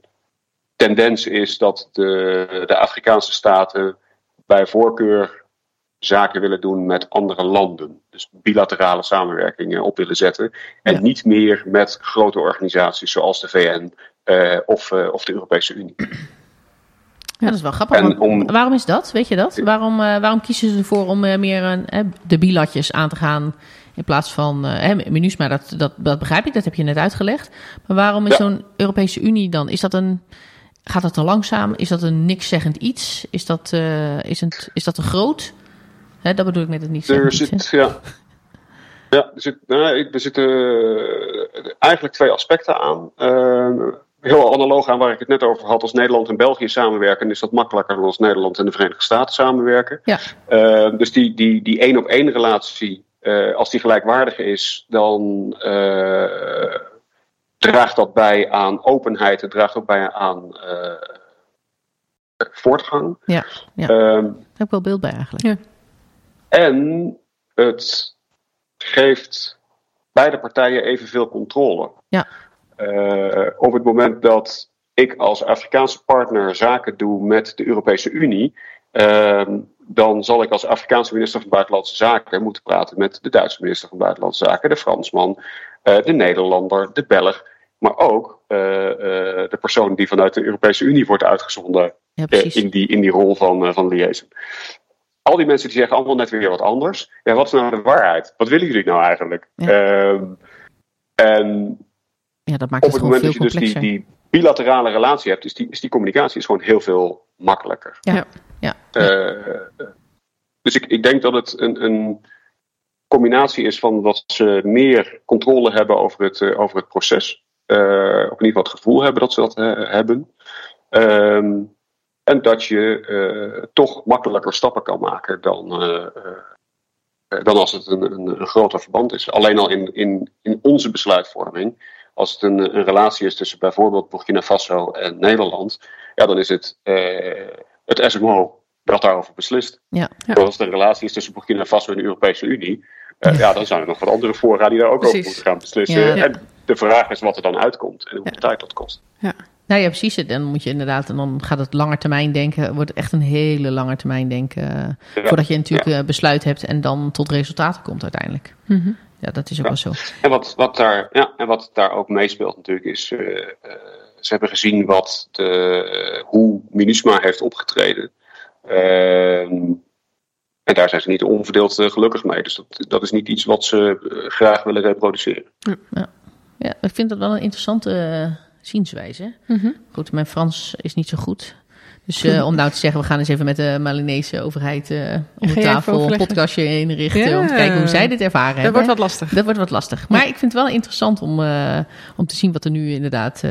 tendens is dat de, de Afrikaanse staten bij voorkeur zaken willen doen met andere landen. Dus bilaterale samenwerkingen op willen zetten. En Ja. niet meer met grote organisaties zoals de VN eh, of, eh, of de Europese Unie. Ja, dat is wel grappig. Om- Waarom is dat? Weet je dat? Waarom, eh, waarom kiezen ze ervoor om meer de bilatjes aan te gaan in plaats van eh hè, MINUSMA? Dat, dat, dat begrijp ik, dat heb je net uitgelegd. Maar waarom is Ja. zo'n Europese Unie dan? Is dat een, gaat dat te langzaam? Is dat een niks zeggend iets? Is dat, eh, is het, is dat te groot? Hè, dat bedoel ik met het niet Er iets. zit, ja. Ja, er, zit, nou, ik- er zitten eh, eigenlijk twee aspecten aan. Heel analoog aan waar ik het net over had. Als Nederland en België samenwerken, is dat makkelijker dan als Nederland en de Verenigde Staten samenwerken. Ja. Uh, dus die, die, die één op één relatie, uh, als die gelijkwaardig is, dan uh, draagt dat bij aan openheid. Het draagt ook bij aan voortgang. Ja, ja. daar heb ik wel beeld bij eigenlijk. Ja. En het geeft beide partijen evenveel controle. Ja. Uh, op het moment dat ik als Afrikaanse partner zaken doe met de Europese Unie, uh, dan zal ik als Afrikaanse minister van Buitenlandse Zaken moeten praten met de Duitse minister van Buitenlandse Zaken, de Fransman, uh, de Nederlander, de Belg, maar ook uh, de persoon die vanuit de Europese Unie wordt uitgezonden ja, in, die, in die rol van, van liaison. Al die mensen die zeggen allemaal net weer wat anders. Ja, wat is nou de waarheid? Wat willen jullie nou eigenlijk? Ja. en ja, dat maakt op het, het moment dat veel je dus die, die bilaterale relatie hebt, is die, is die communicatie is gewoon heel veel makkelijker. Ja, ja. Uh, dus ik, ik denk dat het een, een combinatie is van dat ze meer controle hebben over het, uh, over het proces. Uh, of in ieder geval het gevoel hebben dat ze dat hebben. Um, en dat je toch makkelijker stappen kan maken dan, dan als het een, een, een groter verband is. Alleen al in, in, in onze besluitvorming als het een, een, relatie is tussen bijvoorbeeld Burkina Faso en Nederland, ja, dan is het het SMO dat daarover beslist. Ja. Ja. Als het een relatie is tussen Burkina Faso en de Europese Unie, uh, ja. dan zijn er nog wat andere fora die daar ook Precies. over moeten gaan beslissen. Ja. En de vraag is wat er dan uitkomt en hoeveel tijd dat kost. Ja. Nou ja, precies. Dan moet je inderdaad, en dan gaat het langer termijn denken, wordt echt een hele lange termijn denken, uh, voordat je natuurlijk uh, besluit hebt en dan tot resultaten komt uiteindelijk. Mm -hmm. Ja, dat is ook wel zo. En wat, wat, daar, ja, en wat daar ook meespeelt natuurlijk is, uh, uh, ze hebben gezien wat de, hoe MINUSMA heeft opgetreden. Uh, en daar zijn ze niet onverdeeld gelukkig mee. Dus dat, dat is niet iets wat ze graag willen reproduceren. Ja, ja ik vind dat wel een interessante zienswijze. Mm -hmm. Goed, mijn Frans is niet zo goed. Dus uh, om nou te zeggen, we gaan eens even met de Malinese overheid uh, om de tafel een podcastje inrichten. Ja. Om te kijken hoe zij dit ervaren Dat hebben. wordt wat lastig. Dat wordt wat lastig. Maar ja. ik vind het wel interessant om, uh, om te zien wat er nu inderdaad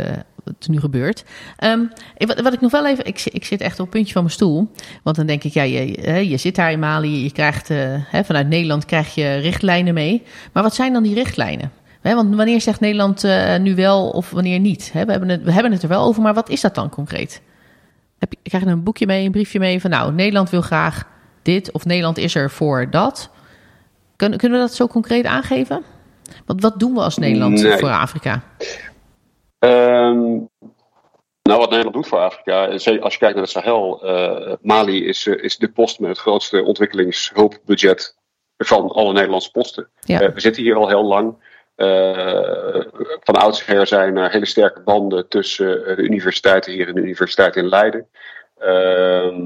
wat er nu gebeurt. Um, wat, wat, ik nog wel even... Ik, ik, zit echt op het puntje van mijn stoel. Want dan denk ik, ja, je, je zit daar in Mali. Je krijgt, hè, vanuit Nederland krijg je richtlijnen mee. Maar wat zijn dan die richtlijnen? He, want wanneer zegt Nederland nu wel of wanneer niet? He, we, hebben het, we hebben het er wel over, maar wat is dat dan concreet? Heb je, krijg je een boekje mee, een briefje mee van nou, Nederland wil graag dit of Nederland is er voor dat. Kun, kunnen we dat zo concreet aangeven? Want wat doen we als Nederland nee. voor Afrika? Um, nou, wat Nederland doet voor Afrika, als je kijkt naar het Sahel, uh, Mali is, uh, is de post met het grootste ontwikkelingshulpbudget van alle Nederlandse posten. Ja. Uh, we zitten hier al heel lang. Van oudsher zijn er hele sterke banden tussen de universiteiten hier en de universiteit in Leiden. Uh,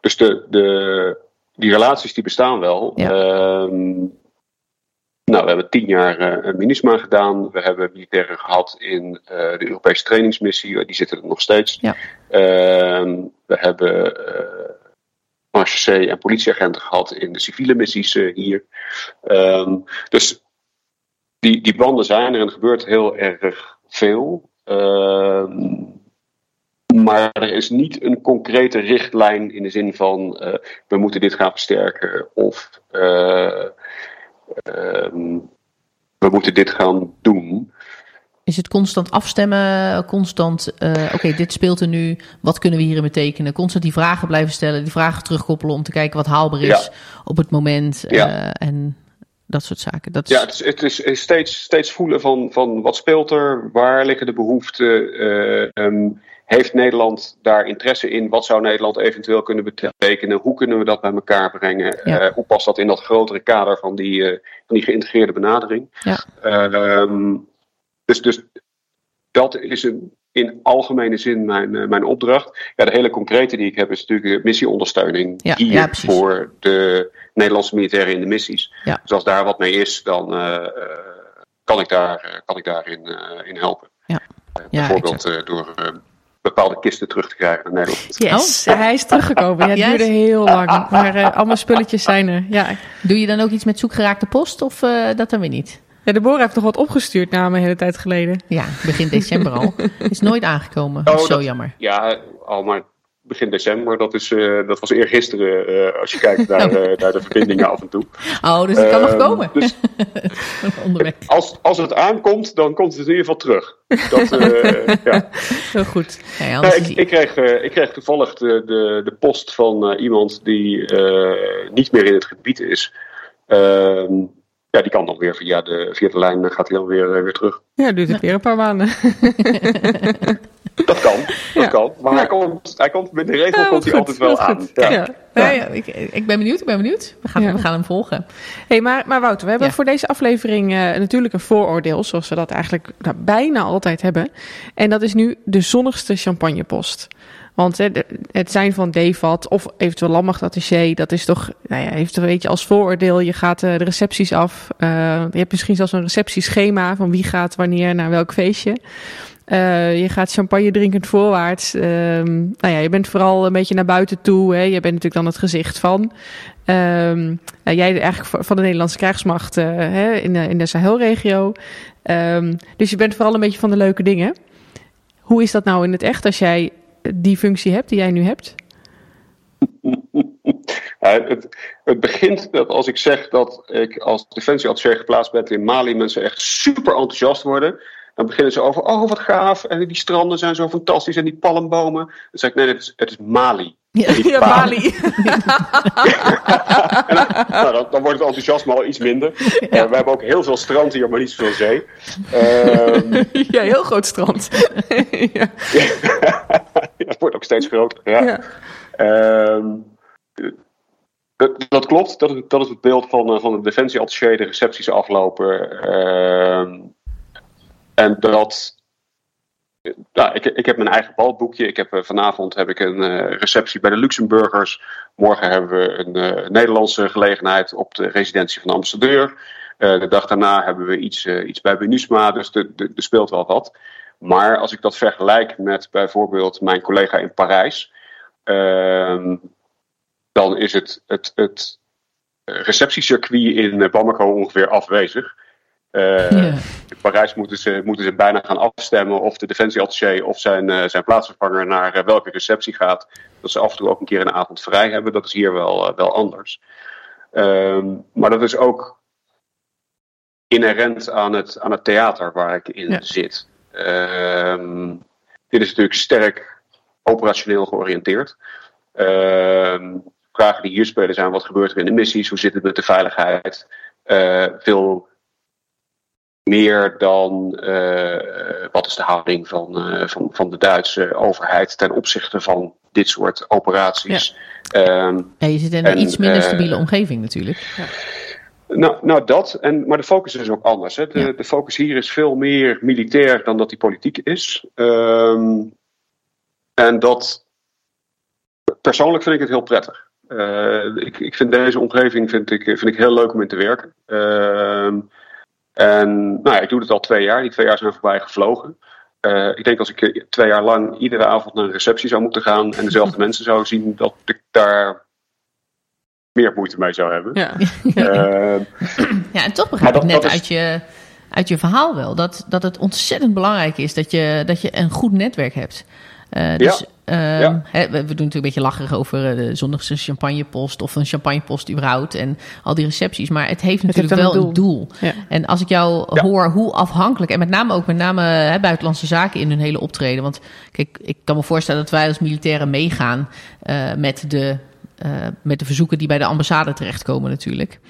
dus de, de, die relaties die bestaan wel. Ja. Uh, nou, we hebben tien jaar uh, MINUSMA gedaan. We hebben militairen gehad in uh, de Europese trainingsmissie. Die zitten er nog steeds. Ja. we hebben HCC en politieagenten gehad in de civiele missies hier. Um, dus die, die banden zijn er en er gebeurt heel erg veel. Uh, maar er is niet een concrete richtlijn in de zin van we moeten dit gaan versterken of we moeten dit gaan doen. Is het constant afstemmen, constant, uh, oké, okay, dit speelt er nu, wat kunnen we hierin betekenen? Constant die vragen blijven stellen, die vragen terugkoppelen om te kijken wat haalbaar is ja. op het moment. Ja. en dat soort zaken. Dat is... Ja, het is, het is, is steeds, steeds voelen van, van wat speelt er, waar liggen de behoeften, uh, um, heeft Nederland daar interesse in, wat zou Nederland eventueel kunnen betekenen, hoe kunnen we dat bij elkaar brengen, ja. uh, hoe past dat in dat grotere kader van die, uh, van die geïntegreerde benadering. Ja. Um, dus, dus dat is een, in algemene zin mijn, mijn opdracht. Ja, de hele concrete die ik heb is natuurlijk de missieondersteuning ja, hier ja, voor de Nederlandse militairen in de missies. Ja. Dus als daar wat mee is, dan uh, kan ik, daar, kan ik daarin uh, in helpen. Ja. bijvoorbeeld door bepaalde kisten terug te krijgen naar Nederland. Yes, oh. hij is teruggekomen. Ja, het yes. duurde heel lang, maar allemaal spulletjes zijn er. Ja. Doe je dan ook iets met zoekgeraakte post of dat dan weer niet? Ja, Deborah heeft nog wat opgestuurd na een hele tijd geleden. Ja, begin december al. Is nooit aangekomen. Oh, Zo dat- jammer. Ja, al maar begin december. Dat, is, eh, dat was eergisteren eh als je kijkt naar, eh, naar de verbindingen af en toe. Oh, dus die kan nog Ehm, komen. Dus als, als het aankomt, dan komt het in ieder geval terug. Dat, ja. Heel goed. Ja, ik, ik, kreeg, ik kreeg toevallig de, de, de post van iemand die niet meer in het gebied is. Ja, die kan dan weer via de, via de lijn, dan gaat hij dan weer, eh, weer terug. Ja, duurt het weer een paar maanden. Dat kan, dat Ja. kan. Maar hij, komt, hij komt met de regel Ja, komt hij goed, altijd wel aan. goed. Ja. Ja. Ja, ja, ik, ik ben benieuwd, ik ben benieuwd. We gaan, Ja. we gaan hem volgen. Hey, maar, maar Wouter, we hebben Ja. voor deze aflevering eh, natuurlijk een vooroordeel, zoals we dat eigenlijk nou, bijna altijd hebben. En dat is nu de zonnigste champagnepost. Want het zijn van DEVAT of eventueel landmachtattaché, dat is toch, nou ja, heeft een beetje als vooroordeel. Je gaat eh, de recepties af. Eh, je hebt misschien zelfs een receptieschema van wie gaat wanneer naar welk feestje. Eh, je gaat champagne drinkend voorwaarts. Ehm, nou ja, je bent vooral een beetje naar buiten toe. Hè. Je bent natuurlijk dan het gezicht van. Nou, jij eigenlijk van- de Nederlandse krijgsmacht hè, in, de, in de Sahelregio. Ehm, dus je bent vooral een beetje van de leuke dingen. Hoe is dat nou in het echt als jij die functie hebt die jij nu hebt? Het, het begint dat als ik zeg dat ik als defensieadviseur geplaatst ben in Mali, mensen echt super enthousiast worden. Dan beginnen ze over, oh wat gaaf, en die stranden zijn zo fantastisch en die palmbomen. Dan zeg ik, nee, het is, het is Mali. Ja. Niet Ja, Bali. Nou, dan, dan wordt het enthousiasme al iets minder. Eh, we hebben ook heel veel strand hier, maar niet zoveel zee. Ehm, ja, heel groot strand. ja. ja, het wordt ook steeds groter. Ja. Ja. Ehm, dat, dat klopt, dat is, dat is het beeld van, eh, van de defensieattaché, de recepties aflopen. En dat. Nou, ik, ik heb mijn eigen balboekje. Ik heb, eh, vanavond heb ik een eh, receptie bij de Luxemburgers. Morgen hebben we een eh, Nederlandse gelegenheid op de residentie van de ambassadeur. De dag daarna hebben we iets, iets bij Benusma. Dus er speelt wel wat. Maar als ik dat vergelijk met bijvoorbeeld mijn collega in Parijs. ehm, dan is het, het, het receptiecircuit in Bamako ongeveer afwezig. Eh, Ja. In Parijs moeten ze, moeten ze bijna gaan afstemmen of de defensieattaché of zijn, eh, zijn plaatsvervanger naar eh, welke receptie gaat. Dat ze af en toe ook een keer een avond vrij hebben. Dat is hier wel, wel anders. Ehm, maar dat is ook inherent aan het, aan het theater waar ik in zit. Ehm, dit is natuurlijk sterk operationeel georiënteerd. Ehm, vragen die hier spelen zijn: wat gebeurt er in de missies? Hoe zit het met de veiligheid? Veel meer dan eh, wat is de houding van, eh, van, van de Duitse overheid ten opzichte van dit soort operaties. Ehm, Ja, je zit in een En, iets minder eh, stabiele omgeving natuurlijk. nou, nou dat, en, maar de focus is ook anders. Hè. De, Ja. de focus hier is veel meer militair dan dat die politiek is. Ehm, en dat, persoonlijk vind ik het heel prettig. Eh, ik, ik vind deze omgeving vind ik, vind ik heel leuk om in te werken. Ehm, en nou ja, ik doe het al twee jaar. Die twee jaar zijn voorbij gevlogen. Eh, ik denk als ik twee jaar lang iedere avond naar een receptie zou moeten gaan en dezelfde mensen zou zien, dat ik daar meer moeite mee zou hebben. Ja. Ehm, Ja, en toch begrijp ik dat- net dat is- uit, je, uit je verhaal wel dat, dat het ontzettend belangrijk is dat je, dat je een goed netwerk hebt. Eh, dus ehm, Ja. hè, we, we doen natuurlijk een beetje lacherig over eh, de zondagse champagnepost of een champagnepost überhaupt en al die recepties. Maar het heeft Het natuurlijk heeft wel een doel. Ja. En als ik jou hoor hoe afhankelijk, en met name ook met name hè, buitenlandse zaken in hun hele optreden. Want kijk, ik kan me voorstellen dat wij als militairen meegaan eh, met, de, eh, met de verzoeken die bij de ambassade terechtkomen natuurlijk.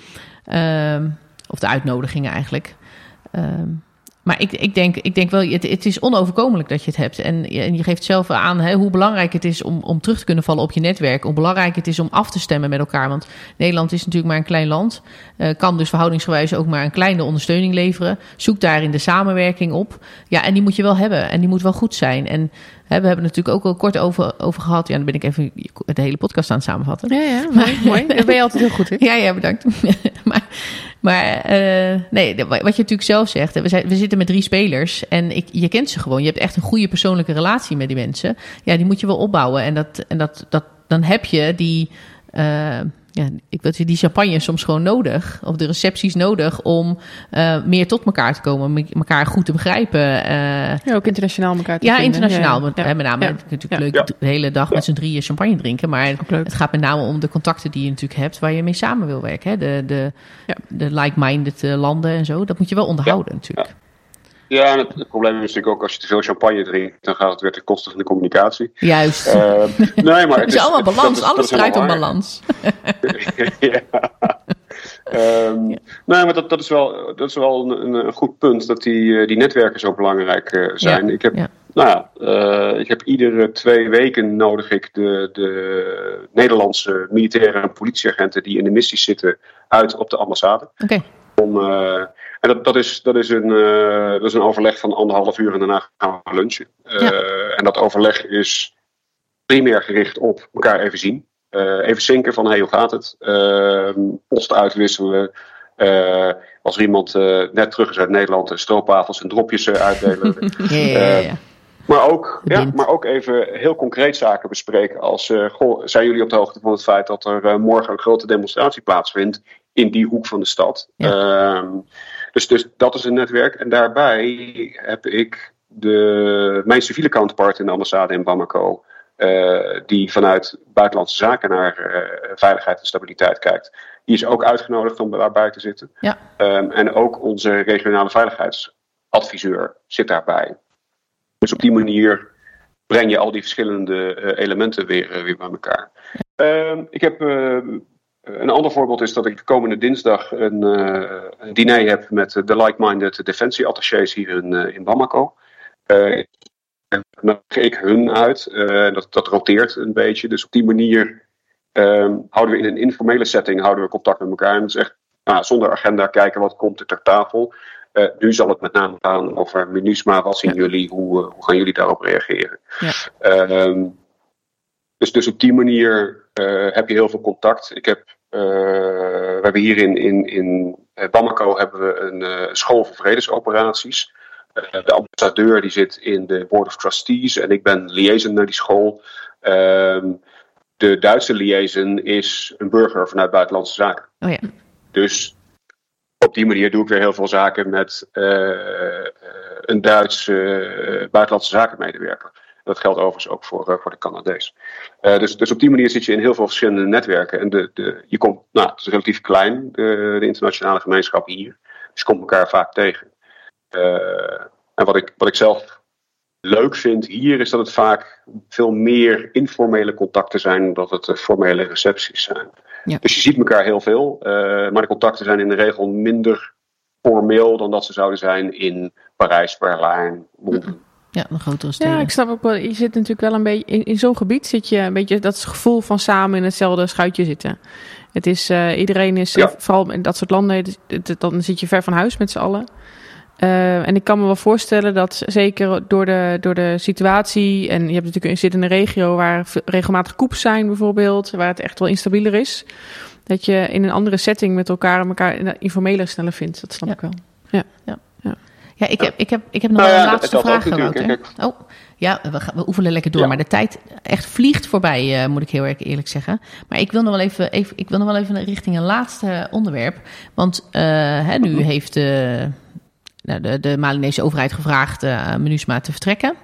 Ehm, of de uitnodigingen eigenlijk. Ehm, maar ik, ik, denk, ik denk wel, het, het is onoverkomelijk dat je het hebt. En, je- en je geeft zelf aan hè, hoe belangrijk het is om, om terug te kunnen vallen op je netwerk. Hoe belangrijk het is om af te stemmen met elkaar. Want Nederland is natuurlijk maar een klein land. eh, kan dus verhoudingsgewijs ook maar een kleine ondersteuning leveren. Zoek daarin de samenwerking op. Ja, en die moet je wel hebben. En die moet wel goed zijn. En hè, we hebben het natuurlijk ook al kort over, over gehad. Ja, dan ben ik even de hele podcast aan het samenvatten. Ja, ja, mooi, mooi. Daar ben je altijd heel goed in. Ja, ja, bedankt. maar maar eh, nee, wat je natuurlijk zelf zegt, we, zitten met drie spelers en ik, je kent ze gewoon. Je hebt echt een goede persoonlijke relatie met die mensen. Ja, die moet je wel opbouwen. En, dat, en dat, dat, dan heb je die, eh, ja, ik weet die champagne is soms gewoon nodig, of de recepties nodig om uh, meer tot elkaar te komen, elkaar goed te begrijpen. Uh, ja, ook internationaal elkaar te ja, vinden. internationaal. Ja, ja. Met name ja. natuurlijk leuk de hele dag met z'n drieën champagne drinken, maar het gaat met name om de contacten die je natuurlijk hebt waar je mee samen wil werken. Hè? De, de, de like-minded landen en zo, dat moet je wel onderhouden natuurlijk. Ja, en het, het, probleem is natuurlijk ook als je te veel champagne drinkt, dan gaat het weer ten koste van de communicatie. Juist. Uh, nee, maar het is, allemaal balans, is, alles draait om balans. ja. Um, ja. Nee, maar dat, dat is wel, dat is wel een, een goed punt dat die, die netwerken zo belangrijk uh, zijn. Ja. Ik heb, ja. nou ja, uh, ik heb iedere twee weken nodig ik de, de Nederlandse militaire en politieagenten die in de missies zitten uit op de ambassade. Oké. Okay. Om, uh, en dat, dat, is, dat, is een, uh, dat is een overleg van anderhalf uur en daarna gaan we lunchen. Uh, ja. En dat overleg is primair gericht op elkaar even zien. Uh, even zinken van hey, hoe gaat het? post uitwisselen. als er iemand net terug is uit Nederland, stroopwafels en dropjes uitdelen. ja, ja, ja. Maar ook, ja, maar ook even heel concreet zaken bespreken. Als goh, zijn jullie op de hoogte van het feit dat er morgen een grote demonstratie plaatsvindt in die hoek van de stad? Ja. Dus, dus dat is een netwerk. En daarbij heb ik de, mijn civiele counterpart in de ambassade in Bamako. Uh, die vanuit buitenlandse zaken naar uh, veiligheid en stabiliteit kijkt. Die is ook uitgenodigd om daarbij te zitten. Ja. Um, en ook onze regionale veiligheidsadviseur zit daarbij. Dus op die manier breng je al die verschillende uh, elementen weer, weer bij elkaar. Um, ik heb een ander voorbeeld is dat ik komende dinsdag een, uh, een diner heb met de like-minded defensieattachés hier in, uh, in Bamako. Uh, en dan ik hun uit. dat, dat roteert een beetje. Dus op die manier um, houden we in een informele setting houden we contact met elkaar. En dat is echt nou, zonder agenda kijken wat komt er ter tafel. nu zal het met name gaan over MINUSMA. Wat zien ja. jullie? Hoe, hoe gaan jullie daarop reageren? Ja. Um, dus, dus op die manier heb je heel veel contact. Ik heb uh, we hebben hier in, in, in Bamako hebben we een uh, school voor vredesoperaties. De ambassadeur die zit in de Board of Trustees en ik ben liaison naar die school. de Duitse liaison is een burger vanuit Buitenlandse Zaken. Oh ja. Dus op die manier doe ik weer heel veel zaken met een Duitse Buitenlandse Zakenmedewerker. Dat geldt overigens ook voor, uh, voor de Canadees. Uh, dus, dus op die manier zit je in heel veel verschillende netwerken. En de, de, je komt, nou, het is relatief klein, de, de internationale gemeenschap hier. Dus je komt elkaar vaak tegen. Uh, en wat ik, wat ik zelf leuk vind hier is dat het vaak veel meer informele contacten zijn dan dat het formele recepties zijn. Ja. Dus je ziet elkaar heel veel, maar de contacten zijn in de regel minder formeel dan dat ze zouden zijn in Parijs, Berlijn, Londen. Ja, een grotere steden. Ja, ik snap ook wel. Je zit natuurlijk wel een beetje in, in zo'n gebied zit je een beetje dat is het gevoel van samen in hetzelfde schuitje zitten. Het is uh, iedereen is ja. vooral in dat soort landen dan zit je ver van huis met z'n allen. Uh, en ik kan me wel voorstellen dat zeker door de, door de situatie en je hebt natuurlijk je zit in een regio waar regelmatig koeps zijn bijvoorbeeld, waar het echt wel instabieler is, dat je in een andere setting met elkaar elkaar informeler sneller vindt. Dat snap ja. ik wel. Ja. ja. Ja, ik heb, ik heb, ik heb nog Nou ja, een laatste vraag. Wouter. Oh, ja, we, gaan, we oefenen lekker door. Ja. Maar de tijd echt vliegt voorbij, eh, moet ik heel erg eerlijk zeggen. Maar ik wil nog wel even, even, ik wil nog wel even richting een laatste onderwerp. Want eh, hè, nu heeft eh, nou, de, de Malinese overheid gevraagd aan MINUSMA te vertrekken.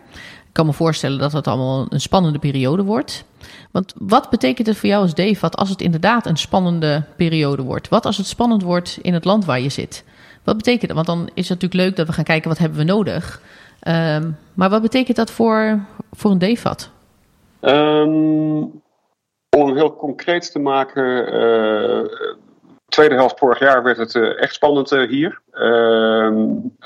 Ik kan me voorstellen dat dat allemaal een spannende periode wordt. Want wat betekent het voor jou als DEFAT als het inderdaad een spannende periode wordt? Wat als het spannend wordt in het land waar je zit? Wat betekent dat? Want dan is het natuurlijk leuk dat we gaan kijken wat hebben we nodig. Um, maar wat betekent dat voor, voor een DEFAT? Um, om heel concreet te maken, uh, tweede helft vorig jaar werd het uh, echt spannend uh, hier. Um,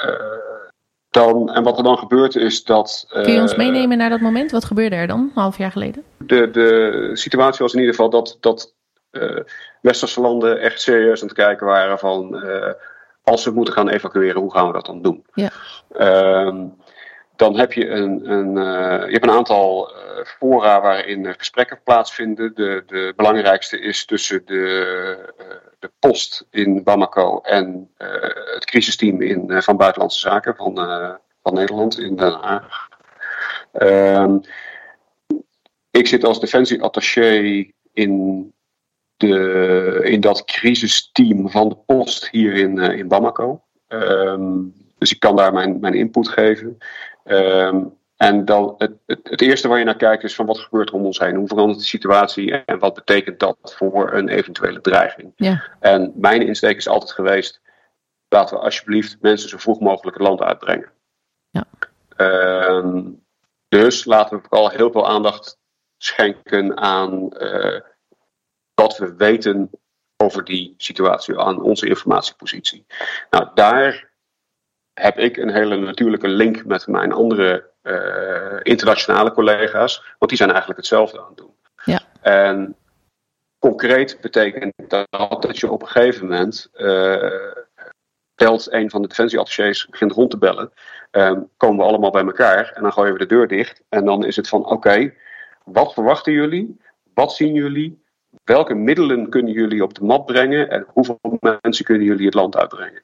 dan, en wat er dan gebeurt is dat. Kun je ons meenemen naar dat moment? Wat gebeurde er dan, een half jaar geleden? De, de situatie was in ieder geval dat, dat westerse landen echt serieus aan het kijken waren van als we moeten gaan evacueren, hoe gaan we dat dan doen? Ja. Um, dan heb je een, een, uh, je hebt een aantal uh, fora waarin gesprekken plaatsvinden. De, de belangrijkste is tussen de, de post in Bamako en het crisisteam in, van Buitenlandse Zaken van, van Nederland in Den Haag. Um, ik zit als defensieattaché in de, in dat crisisteam van de post hier in, in Bamako. Ehm, dus ik kan daar mijn, mijn input geven. Ehm, en dan het, het, het, eerste waar je naar kijkt is van wat gebeurt er om ons heen? Hoe verandert de situatie en wat betekent dat voor een eventuele dreiging? Ja. En mijn insteek is altijd geweest, laten we alsjeblieft mensen zo vroeg mogelijk het land uitbrengen. Ja. Ehm, dus laten we vooral heel veel aandacht schenken aan uh, wat we weten over die situatie, aan onze informatiepositie. Nou, daar heb ik een hele natuurlijke link met mijn andere uh, internationale collega's, want die zijn eigenlijk hetzelfde aan het doen. Ja. En concreet betekent dat dat je op een gegeven moment uh, belt een van de defensieattachés, begint rond te bellen, um, komen we allemaal bij elkaar en dan gooien we de deur dicht en dan is het van oké, okay, wat verwachten jullie? Wat zien jullie? Welke middelen kunnen jullie op de mat brengen en hoeveel mensen kunnen jullie het land uitbrengen?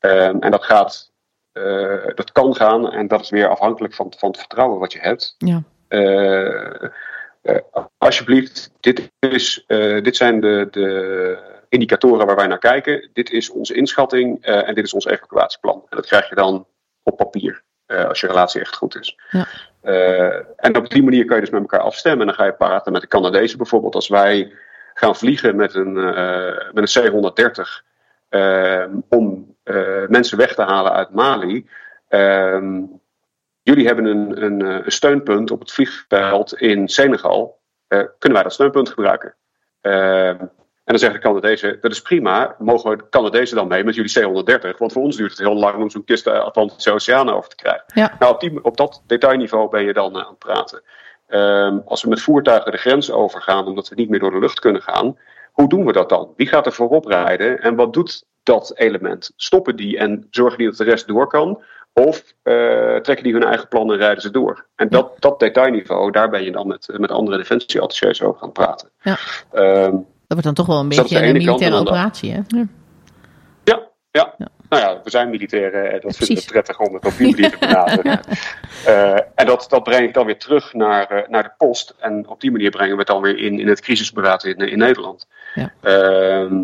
Um, en dat gaat, uh, dat kan gaan en dat is weer afhankelijk van, van het vertrouwen wat je hebt. Ja. Uh, uh, alsjeblieft, dit, is, dit zijn de, de indicatoren waar wij naar kijken. Dit is onze inschatting en dit is ons evacuatieplan. En dat krijg je dan op papier, als je relatie echt goed is. Ja. En op die manier kan je dus met elkaar afstemmen. En dan ga je praten met de Canadezen bijvoorbeeld. Als wij gaan vliegen met een, met een C-130 om uh, mensen weg te halen uit Mali. Uh, jullie hebben een, een, steunpunt op het vliegveld in Senegal. Uh, kunnen wij dat steunpunt gebruiken? Ehm, en dan zeggen de Canadezen, dat is prima. Mogen we de Canadezen dan mee met jullie C-130? Want voor ons duurt het heel lang om zo'n kist de Atlantische Oceaan over te krijgen. Ja. Nou, op, die, op dat detailniveau ben je dan aan het praten. Ehm, als we met voertuigen de grens overgaan, omdat we niet meer door de lucht kunnen gaan, hoe doen we dat dan? Wie gaat er voorop rijden en wat doet dat element? Stoppen die en zorgen die dat de rest door kan? Of uh, trekken die hun eigen plannen en rijden ze door? En dat, dat detailniveau, daar ben je dan met, met andere defensieattachés over gaan praten. Ja. Um, dat wordt dan toch wel een beetje een militaire operatie, hè? Ja. Ja, ja. ja. Nou ja, we zijn militairen en dat vinden we prettig om het op die manier te benaderen. ja. uh, en dat, dat breng ik dan weer terug naar, uh, naar de post. En op die manier brengen we het dan weer in, in het crisisberaad in, in Nederland. Ja. Uh,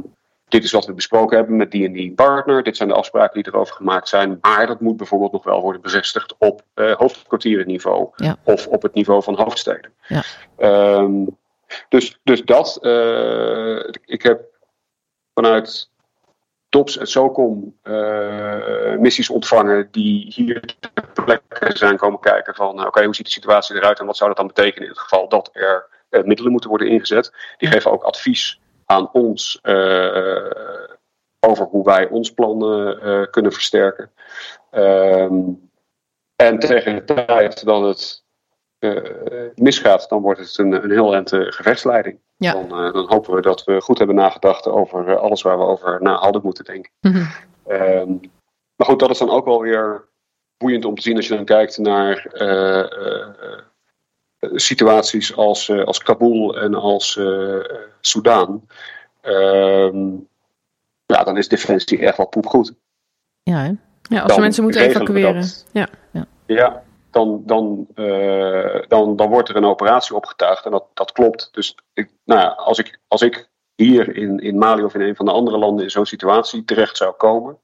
dit is wat we besproken hebben met die en die partner. Dit zijn de afspraken die erover gemaakt zijn. Maar dat moet bijvoorbeeld nog wel worden bevestigd op hoofdkwartierenniveau. Ja. Of op het niveau van hoofdsteden. Ja. Um, dus, dus dat. Uh, ik heb vanuit TOPS en SOCOM uh, missies ontvangen die hier ter plekke zijn komen kijken van oké, okay, hoe ziet de situatie eruit en wat zou dat dan betekenen in het geval dat er middelen moeten worden ingezet. Die geven ook advies aan ons over hoe wij ons plan uh, kunnen versterken. Um, en tegen de tijd dat het misgaat, dan wordt het een, een heel eind gevechtsleiding. Ja. Dan, dan, hopen we dat we goed hebben nagedacht over alles waar we over na hadden moeten denken. Mm -hmm. um, maar goed, dat is dan ook wel weer boeiend om te zien als je dan kijkt naar situaties als, als Kabul en als Soudaan. Um, ja, dan is defensie echt wel poepgoed. Ja, hè? ja als we mensen moeten evacueren. Ja. ja. ja, dan, dan, uh, dan, dan wordt er een operatie opgetuigd en dat, dat klopt. Dus ik, nou ja, als, ik, als ik hier in, in Mali of in een van de andere landen in zo'n situatie terecht zou komen,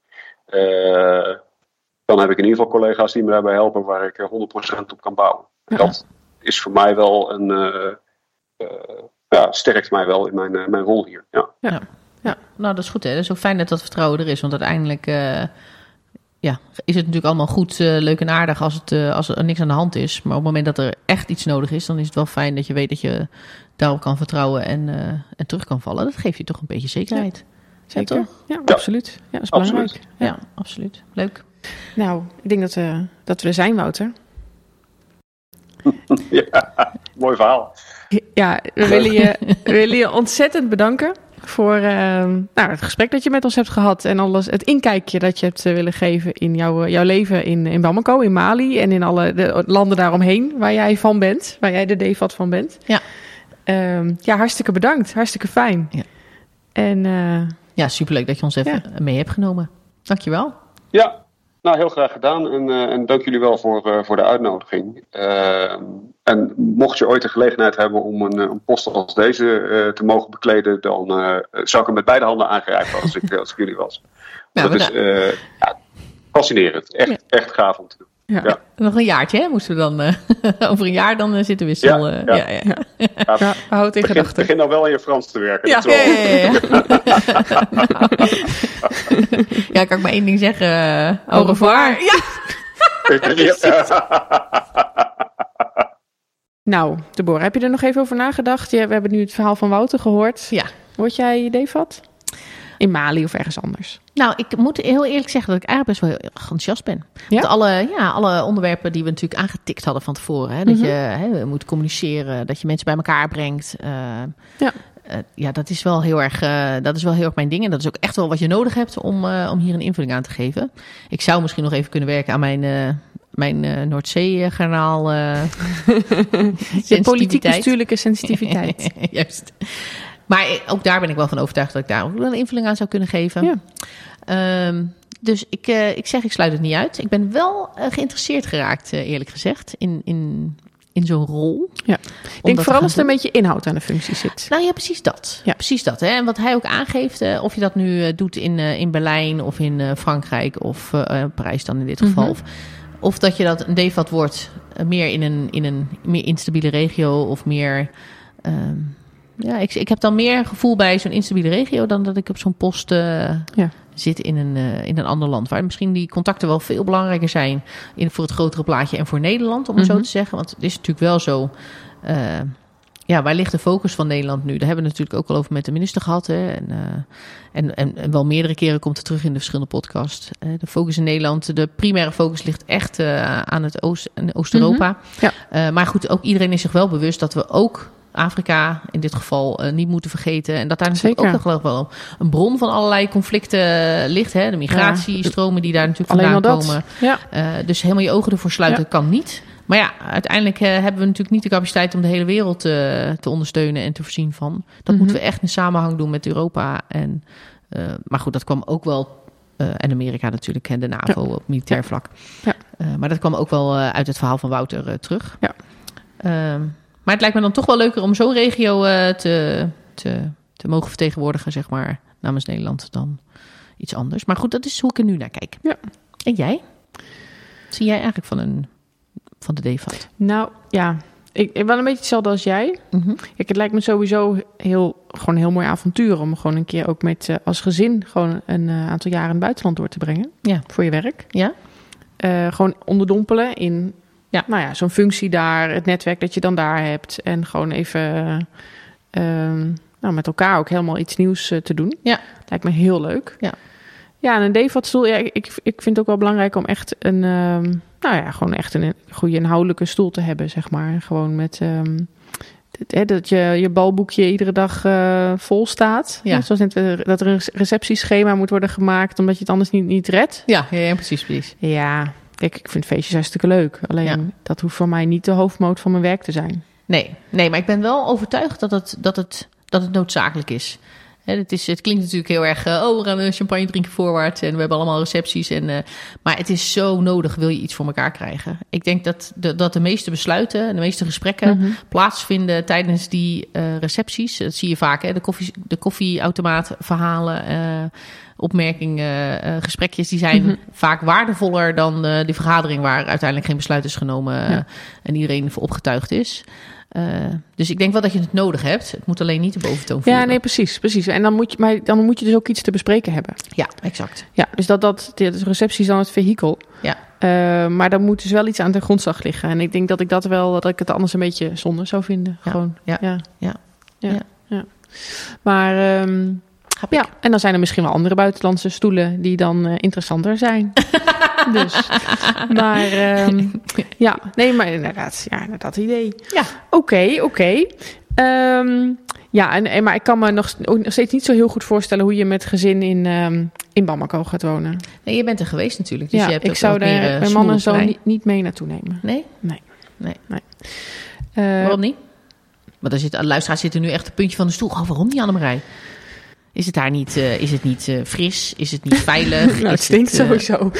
dan heb ik in ieder geval collega's die me daarbij helpen waar ik 100% op kan bouwen. Ja. Dat is voor mij wel een. Uh, uh, ja, sterkt mij wel in mijn, mijn rol hier. Ja. Ja. ja, nou dat is goed hè. Het is ook fijn dat dat vertrouwen er is. Want uiteindelijk ja, is het natuurlijk allemaal goed, leuk en aardig als, het, als er niks aan de hand is. Maar op het moment dat er echt iets nodig is, dan is het wel fijn dat je weet dat je daarop kan vertrouwen en, en terug kan vallen. Dat geeft je toch een beetje zekerheid. Zeker. Ja, toch? Ja, absoluut. Ja, dat is belangrijk. Absoluut. Ja, ja, absoluut. Leuk. Nou, ik denk dat we, dat we er zijn, Wouter. Ja, mooi verhaal. Ja, we willen je, we willen je ontzettend bedanken voor uh, nou, het gesprek dat je met ons hebt gehad en alles, het inkijkje dat je hebt uh, willen geven in jouw, jouw leven in, in Bamako, in Mali en in alle de landen daaromheen waar jij van bent, waar jij de DEFAT van bent. Ja. Uh, ja, hartstikke bedankt, hartstikke fijn. Ja. En uh, ja, superleuk dat je ons even ja. mee hebt genomen. Dankjewel. Ja, nou, heel graag gedaan. En, uh, en dank jullie wel voor, uh, voor de uitnodiging. En mocht je ooit de gelegenheid hebben om een, een post als deze te mogen bekleden, dan zou ik hem met beide handen aangrijpen als ik, als ik jullie was. Nou, dat is ja, fascinerend. Echt, echt gaaf om te doen. Ja. Nog een jaartje, hè? Moesten we dan uh, over een jaar dan uh, zitten wisselen. Ja, ja. ja, ja. ja. houd in gedachten. Begin nou wel in je Frans te werken. Ja, ja, ja, ja. kan ik maar één ding zeggen. Au revoir. Ja. nou, Deborah, heb je er nog even over nagedacht? we hebben nu het verhaal van Wouter gehoord. Ja. Word jij Devat? in Mali of ergens anders? Nou, ik moet heel eerlijk zeggen dat ik eigenlijk best wel heel enthousiast ben. Ja? alle, ja, alle onderwerpen die we natuurlijk aangetikt hadden van tevoren. Hè, dat mhm. je hè, moet communiceren, dat je mensen bij elkaar brengt. Uh, ja. Uh, ja, dat is, wel heel erg, uh, dat is wel heel erg mijn ding. En dat is ook echt wel wat je nodig hebt om, om hier een invulling aan te geven. Ik zou misschien nog even kunnen werken aan mijn mijn Noordzee-garnaal. Uh, politiek-bestuurlijke sensitiviteit. Juist. Maar ook daar ben ik wel van overtuigd dat ik daar ook wel een invulling aan zou kunnen geven. Ja. Ehm, dus ik, uh, ik zeg, ik sluit het niet uit. Ik ben wel uh, geïnteresseerd geraakt, eerlijk gezegd, in, in, in zo'n rol. Ja. Ik denk vooral als er een beetje inhoud aan de functie zit. Nou ja, precies dat. Ja. Precies dat. Hè? En wat hij ook aangeeft, of je dat nu doet in, in Berlijn of in Frankrijk of Parijs dan in dit geval. Mhm. of, of, dat je dat een DEFAT wordt meer in een, in een meer instabiele regio of meer... Ehm, ja, ik, ik heb dan meer gevoel bij zo'n instabiele regio dan dat ik op zo'n post uh, ja. zit in een, uh, in een ander land. Waar misschien die contacten wel veel belangrijker zijn in, voor het grotere plaatje en voor Nederland, om het zo mhm. te zeggen. Want het is natuurlijk wel zo. Uh, ja, waar ligt de focus van Nederland nu? Daar hebben we natuurlijk ook al over met de minister gehad. Hè? En, en, en, en, wel meerdere keren komt het terug in de verschillende podcasts. de focus in Nederland, de primaire focus ligt echt aan het Oost, Oost-Europa. Mhm. ja. maar goed, ook iedereen is zich wel bewust dat we ook Afrika in dit geval uh, niet moeten vergeten. En dat daar natuurlijk ook nog wel een bron van allerlei conflicten ligt. Hè? De migratiestromen die daar natuurlijk vandaan komen. Ja. Uh, dus helemaal je ogen ervoor sluiten kan niet. Maar ja, uiteindelijk uh, hebben we natuurlijk niet de capaciteit om de hele wereld te ondersteunen en te voorzien van. Dat mm -hmm. moeten we echt in samenhang doen met Europa. En, maar goed, dat kwam ook wel en Amerika natuurlijk, en de NAVO op militair vlak. Ja. maar dat kwam ook wel uit het verhaal van Wouter terug. Ja. Ehm, maar het lijkt me dan toch wel leuker om zo'n regio te, te, te mogen vertegenwoordigen, zeg maar, namens Nederland dan iets anders. Maar goed, dat is hoe ik er nu naar kijk. Ja. En jij? Zie jij eigenlijk van, een, van de DFAT? Nou, ja. Ik, ik wel een beetje hetzelfde als jij. Mm Kijk, het lijkt me sowieso heel, gewoon een heel mooi avontuur om gewoon een keer ook met uh, als gezin gewoon een uh, aantal jaren in het buitenland door te brengen. Ja. Voor je werk. Ja. Uh, gewoon onderdompelen in ja. Nou ja, zo'n functie daar, het netwerk dat je dan daar hebt. En gewoon even uh, nou, met elkaar ook helemaal iets nieuws te doen. Ja. Lijkt me heel leuk. Ja, ja en een DEVAT-stoel, ja, ik, ik vind het ook wel belangrijk om echt een, um, nou ja, gewoon echt een goede inhoudelijke stoel te hebben, zeg maar. Gewoon met... Um, dat je je balboekje iedere dag uh, vol staat. Ja. Zoals net, dat er een receptieschema moet worden gemaakt, omdat je het anders niet, niet redt. Ja, ja, ja precies, precies. Ja, Kijk, ik vind feestjes hartstikke leuk. Alleen dat hoeft voor mij niet de hoofdmoot van mijn werk te zijn. Nee, nee maar ik ben wel overtuigd dat het, dat het, dat het noodzakelijk is. Het, is, het klinkt natuurlijk heel erg, uh, oh, we gaan een champagne drinken voorwaarts en we hebben allemaal recepties. En, uh, maar het is zo nodig, wil je iets voor elkaar krijgen. Ik denk dat de, dat de meeste besluiten, de meeste gesprekken mhm. plaatsvinden tijdens die uh, recepties. Dat zie je vaak, hè? De, koffie, de koffieautomaat verhalen opmerkingen, gesprekjes, die zijn mhm. vaak waardevoller dan die vergadering waar uiteindelijk geen besluit is genomen en iedereen voor opgetuigd is. Uh, dus ik denk wel dat je het nodig hebt. Het moet alleen niet de boventoon voeren. Ja, nee, precies, precies. En dan moet je, maar dan moet je dus ook iets te bespreken hebben. Ja, exact. Ja, dus dat, dat de receptie is dan het vehikel. Ja. Uh, maar dan moet dus wel iets aan de grondslag liggen. En ik denk dat ik dat wel, dat ik het anders een beetje zonde zou vinden. Ja. Gewoon. Ja. Ja. Ja. ja. ja. Maar um, ja, en dan zijn er misschien wel andere buitenlandse stoelen die dan uh, interessanter zijn. dus, maar um, ja, nee, maar inderdaad, ja, dat idee. Ja. Oké, oké. Okay. Um, ja, en, en, maar ik kan me nog, nog steeds niet zo heel goed voorstellen hoe je met gezin in, um, in Bamako gaat wonen. Nee, je bent er geweest natuurlijk. Dus ja, je hebt ik zou daar uh, mijn man en zo niet, niet mee naartoe nemen. Nee? Nee. Nee. nee. Uh, waarom niet? Want er zit, luisteraars zitten nu echt een puntje van de stoel. Oh, waarom niet, Annemarij? Is het daar niet, eh, is het niet eh, fris? Is het niet veilig? nou, het stinkt eh, sowieso.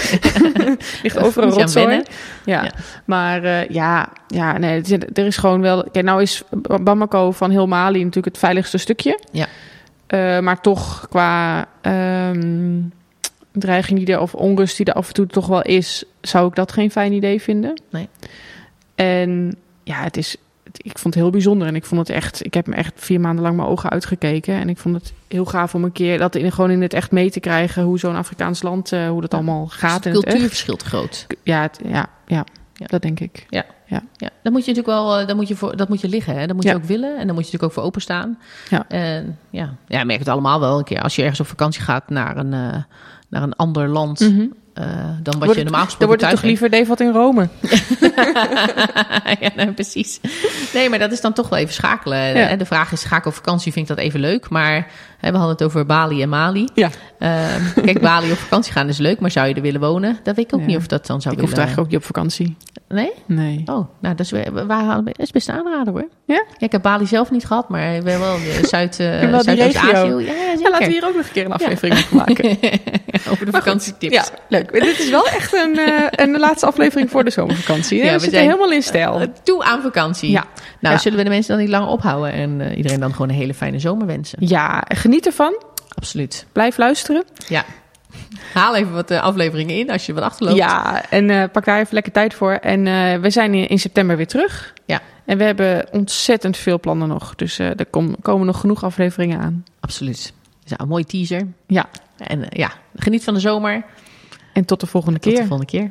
Ligt overal rotzooi. Ja. Ja. maar ja, ja nee, er is gewoon wel... Kijk, nou is Bamako van heel Mali natuurlijk het veiligste stukje. Ja. Maar toch qua ehm, dreiging die er, of onrust die er af en toe toch wel is... zou ik dat geen fijn idee vinden. Nee. En ja, het is... Ik vond het heel bijzonder en ik vond het echt... Ik heb me echt vier maanden lang mijn ogen uitgekeken. En ik vond het heel gaaf om een keer dat in, gewoon in het echt mee te krijgen... hoe zo'n Afrikaans land, eh, hoe dat allemaal gaat in Het cultuurverschil te groot. Ja, het- ja, ja, Ja. dat denk ik. Ja, dan moet je natuurlijk wel, eh, dan moet je voor, dat moet je liggen, hè? Dat moet je Ja. ook willen en dan moet je natuurlijk ook voor openstaan. Ja. En ja, ja, je merkt het allemaal wel een keer als je ergens op vakantie gaat naar een, eh, naar een ander land Mhm. Eh, dan wat je normaal Dan gesproken wordt het toch liever Devat in Rome? ja, nou, precies. Nee, maar dat is dan toch wel even schakelen. Ja. De vraag is, ga ik op vakantie, vind ik dat even leuk? Maar we hadden het over Bali en Mali. Ja. Ehm, kijk, Bali op vakantie gaan is leuk, maar zou je er willen wonen? Dat weet ik ook Ja. niet of dat dan zou Ik hoef willen. eigenlijk ook niet op vakantie. Nee? Nee. Oh, nou, dat is, weer- waar halen we? Dat is best een aanrader hoor. Ja? ik heb Bali zelf niet gehad, maar ik ben wel Zuid, eh, wel die Zuidoost-Azië. regio. Ja, ja, laten we hier ook nog een keer een aflevering over maken. Over de Maar goed, vakantietips. Ja, leuk. Dit is wel echt een, eh, een laatste aflevering voor de zomervakantie. hè? Ja, we we zitten zijn- helemaal in stijl. Eh, Toe aan vakantie. Ja. Nou, Ja. zullen we de mensen dan niet langer ophouden en eh, iedereen dan gewoon een hele fijne zomer wensen? Ja, geniet ervan. Absoluut. Blijf luisteren. Ja. Haal even wat eh, afleveringen in als je wat achterloopt. Ja, en eh, pak daar even lekker tijd voor. En we zijn in, september weer terug. Ja. En we hebben ontzettend veel plannen nog. Dus er kom- komen nog genoeg afleveringen aan. Absoluut. Dus, ja, een mooie teaser. Ja, En ja, geniet van de zomer. en tot de volgende Tot keer. de volgende keer.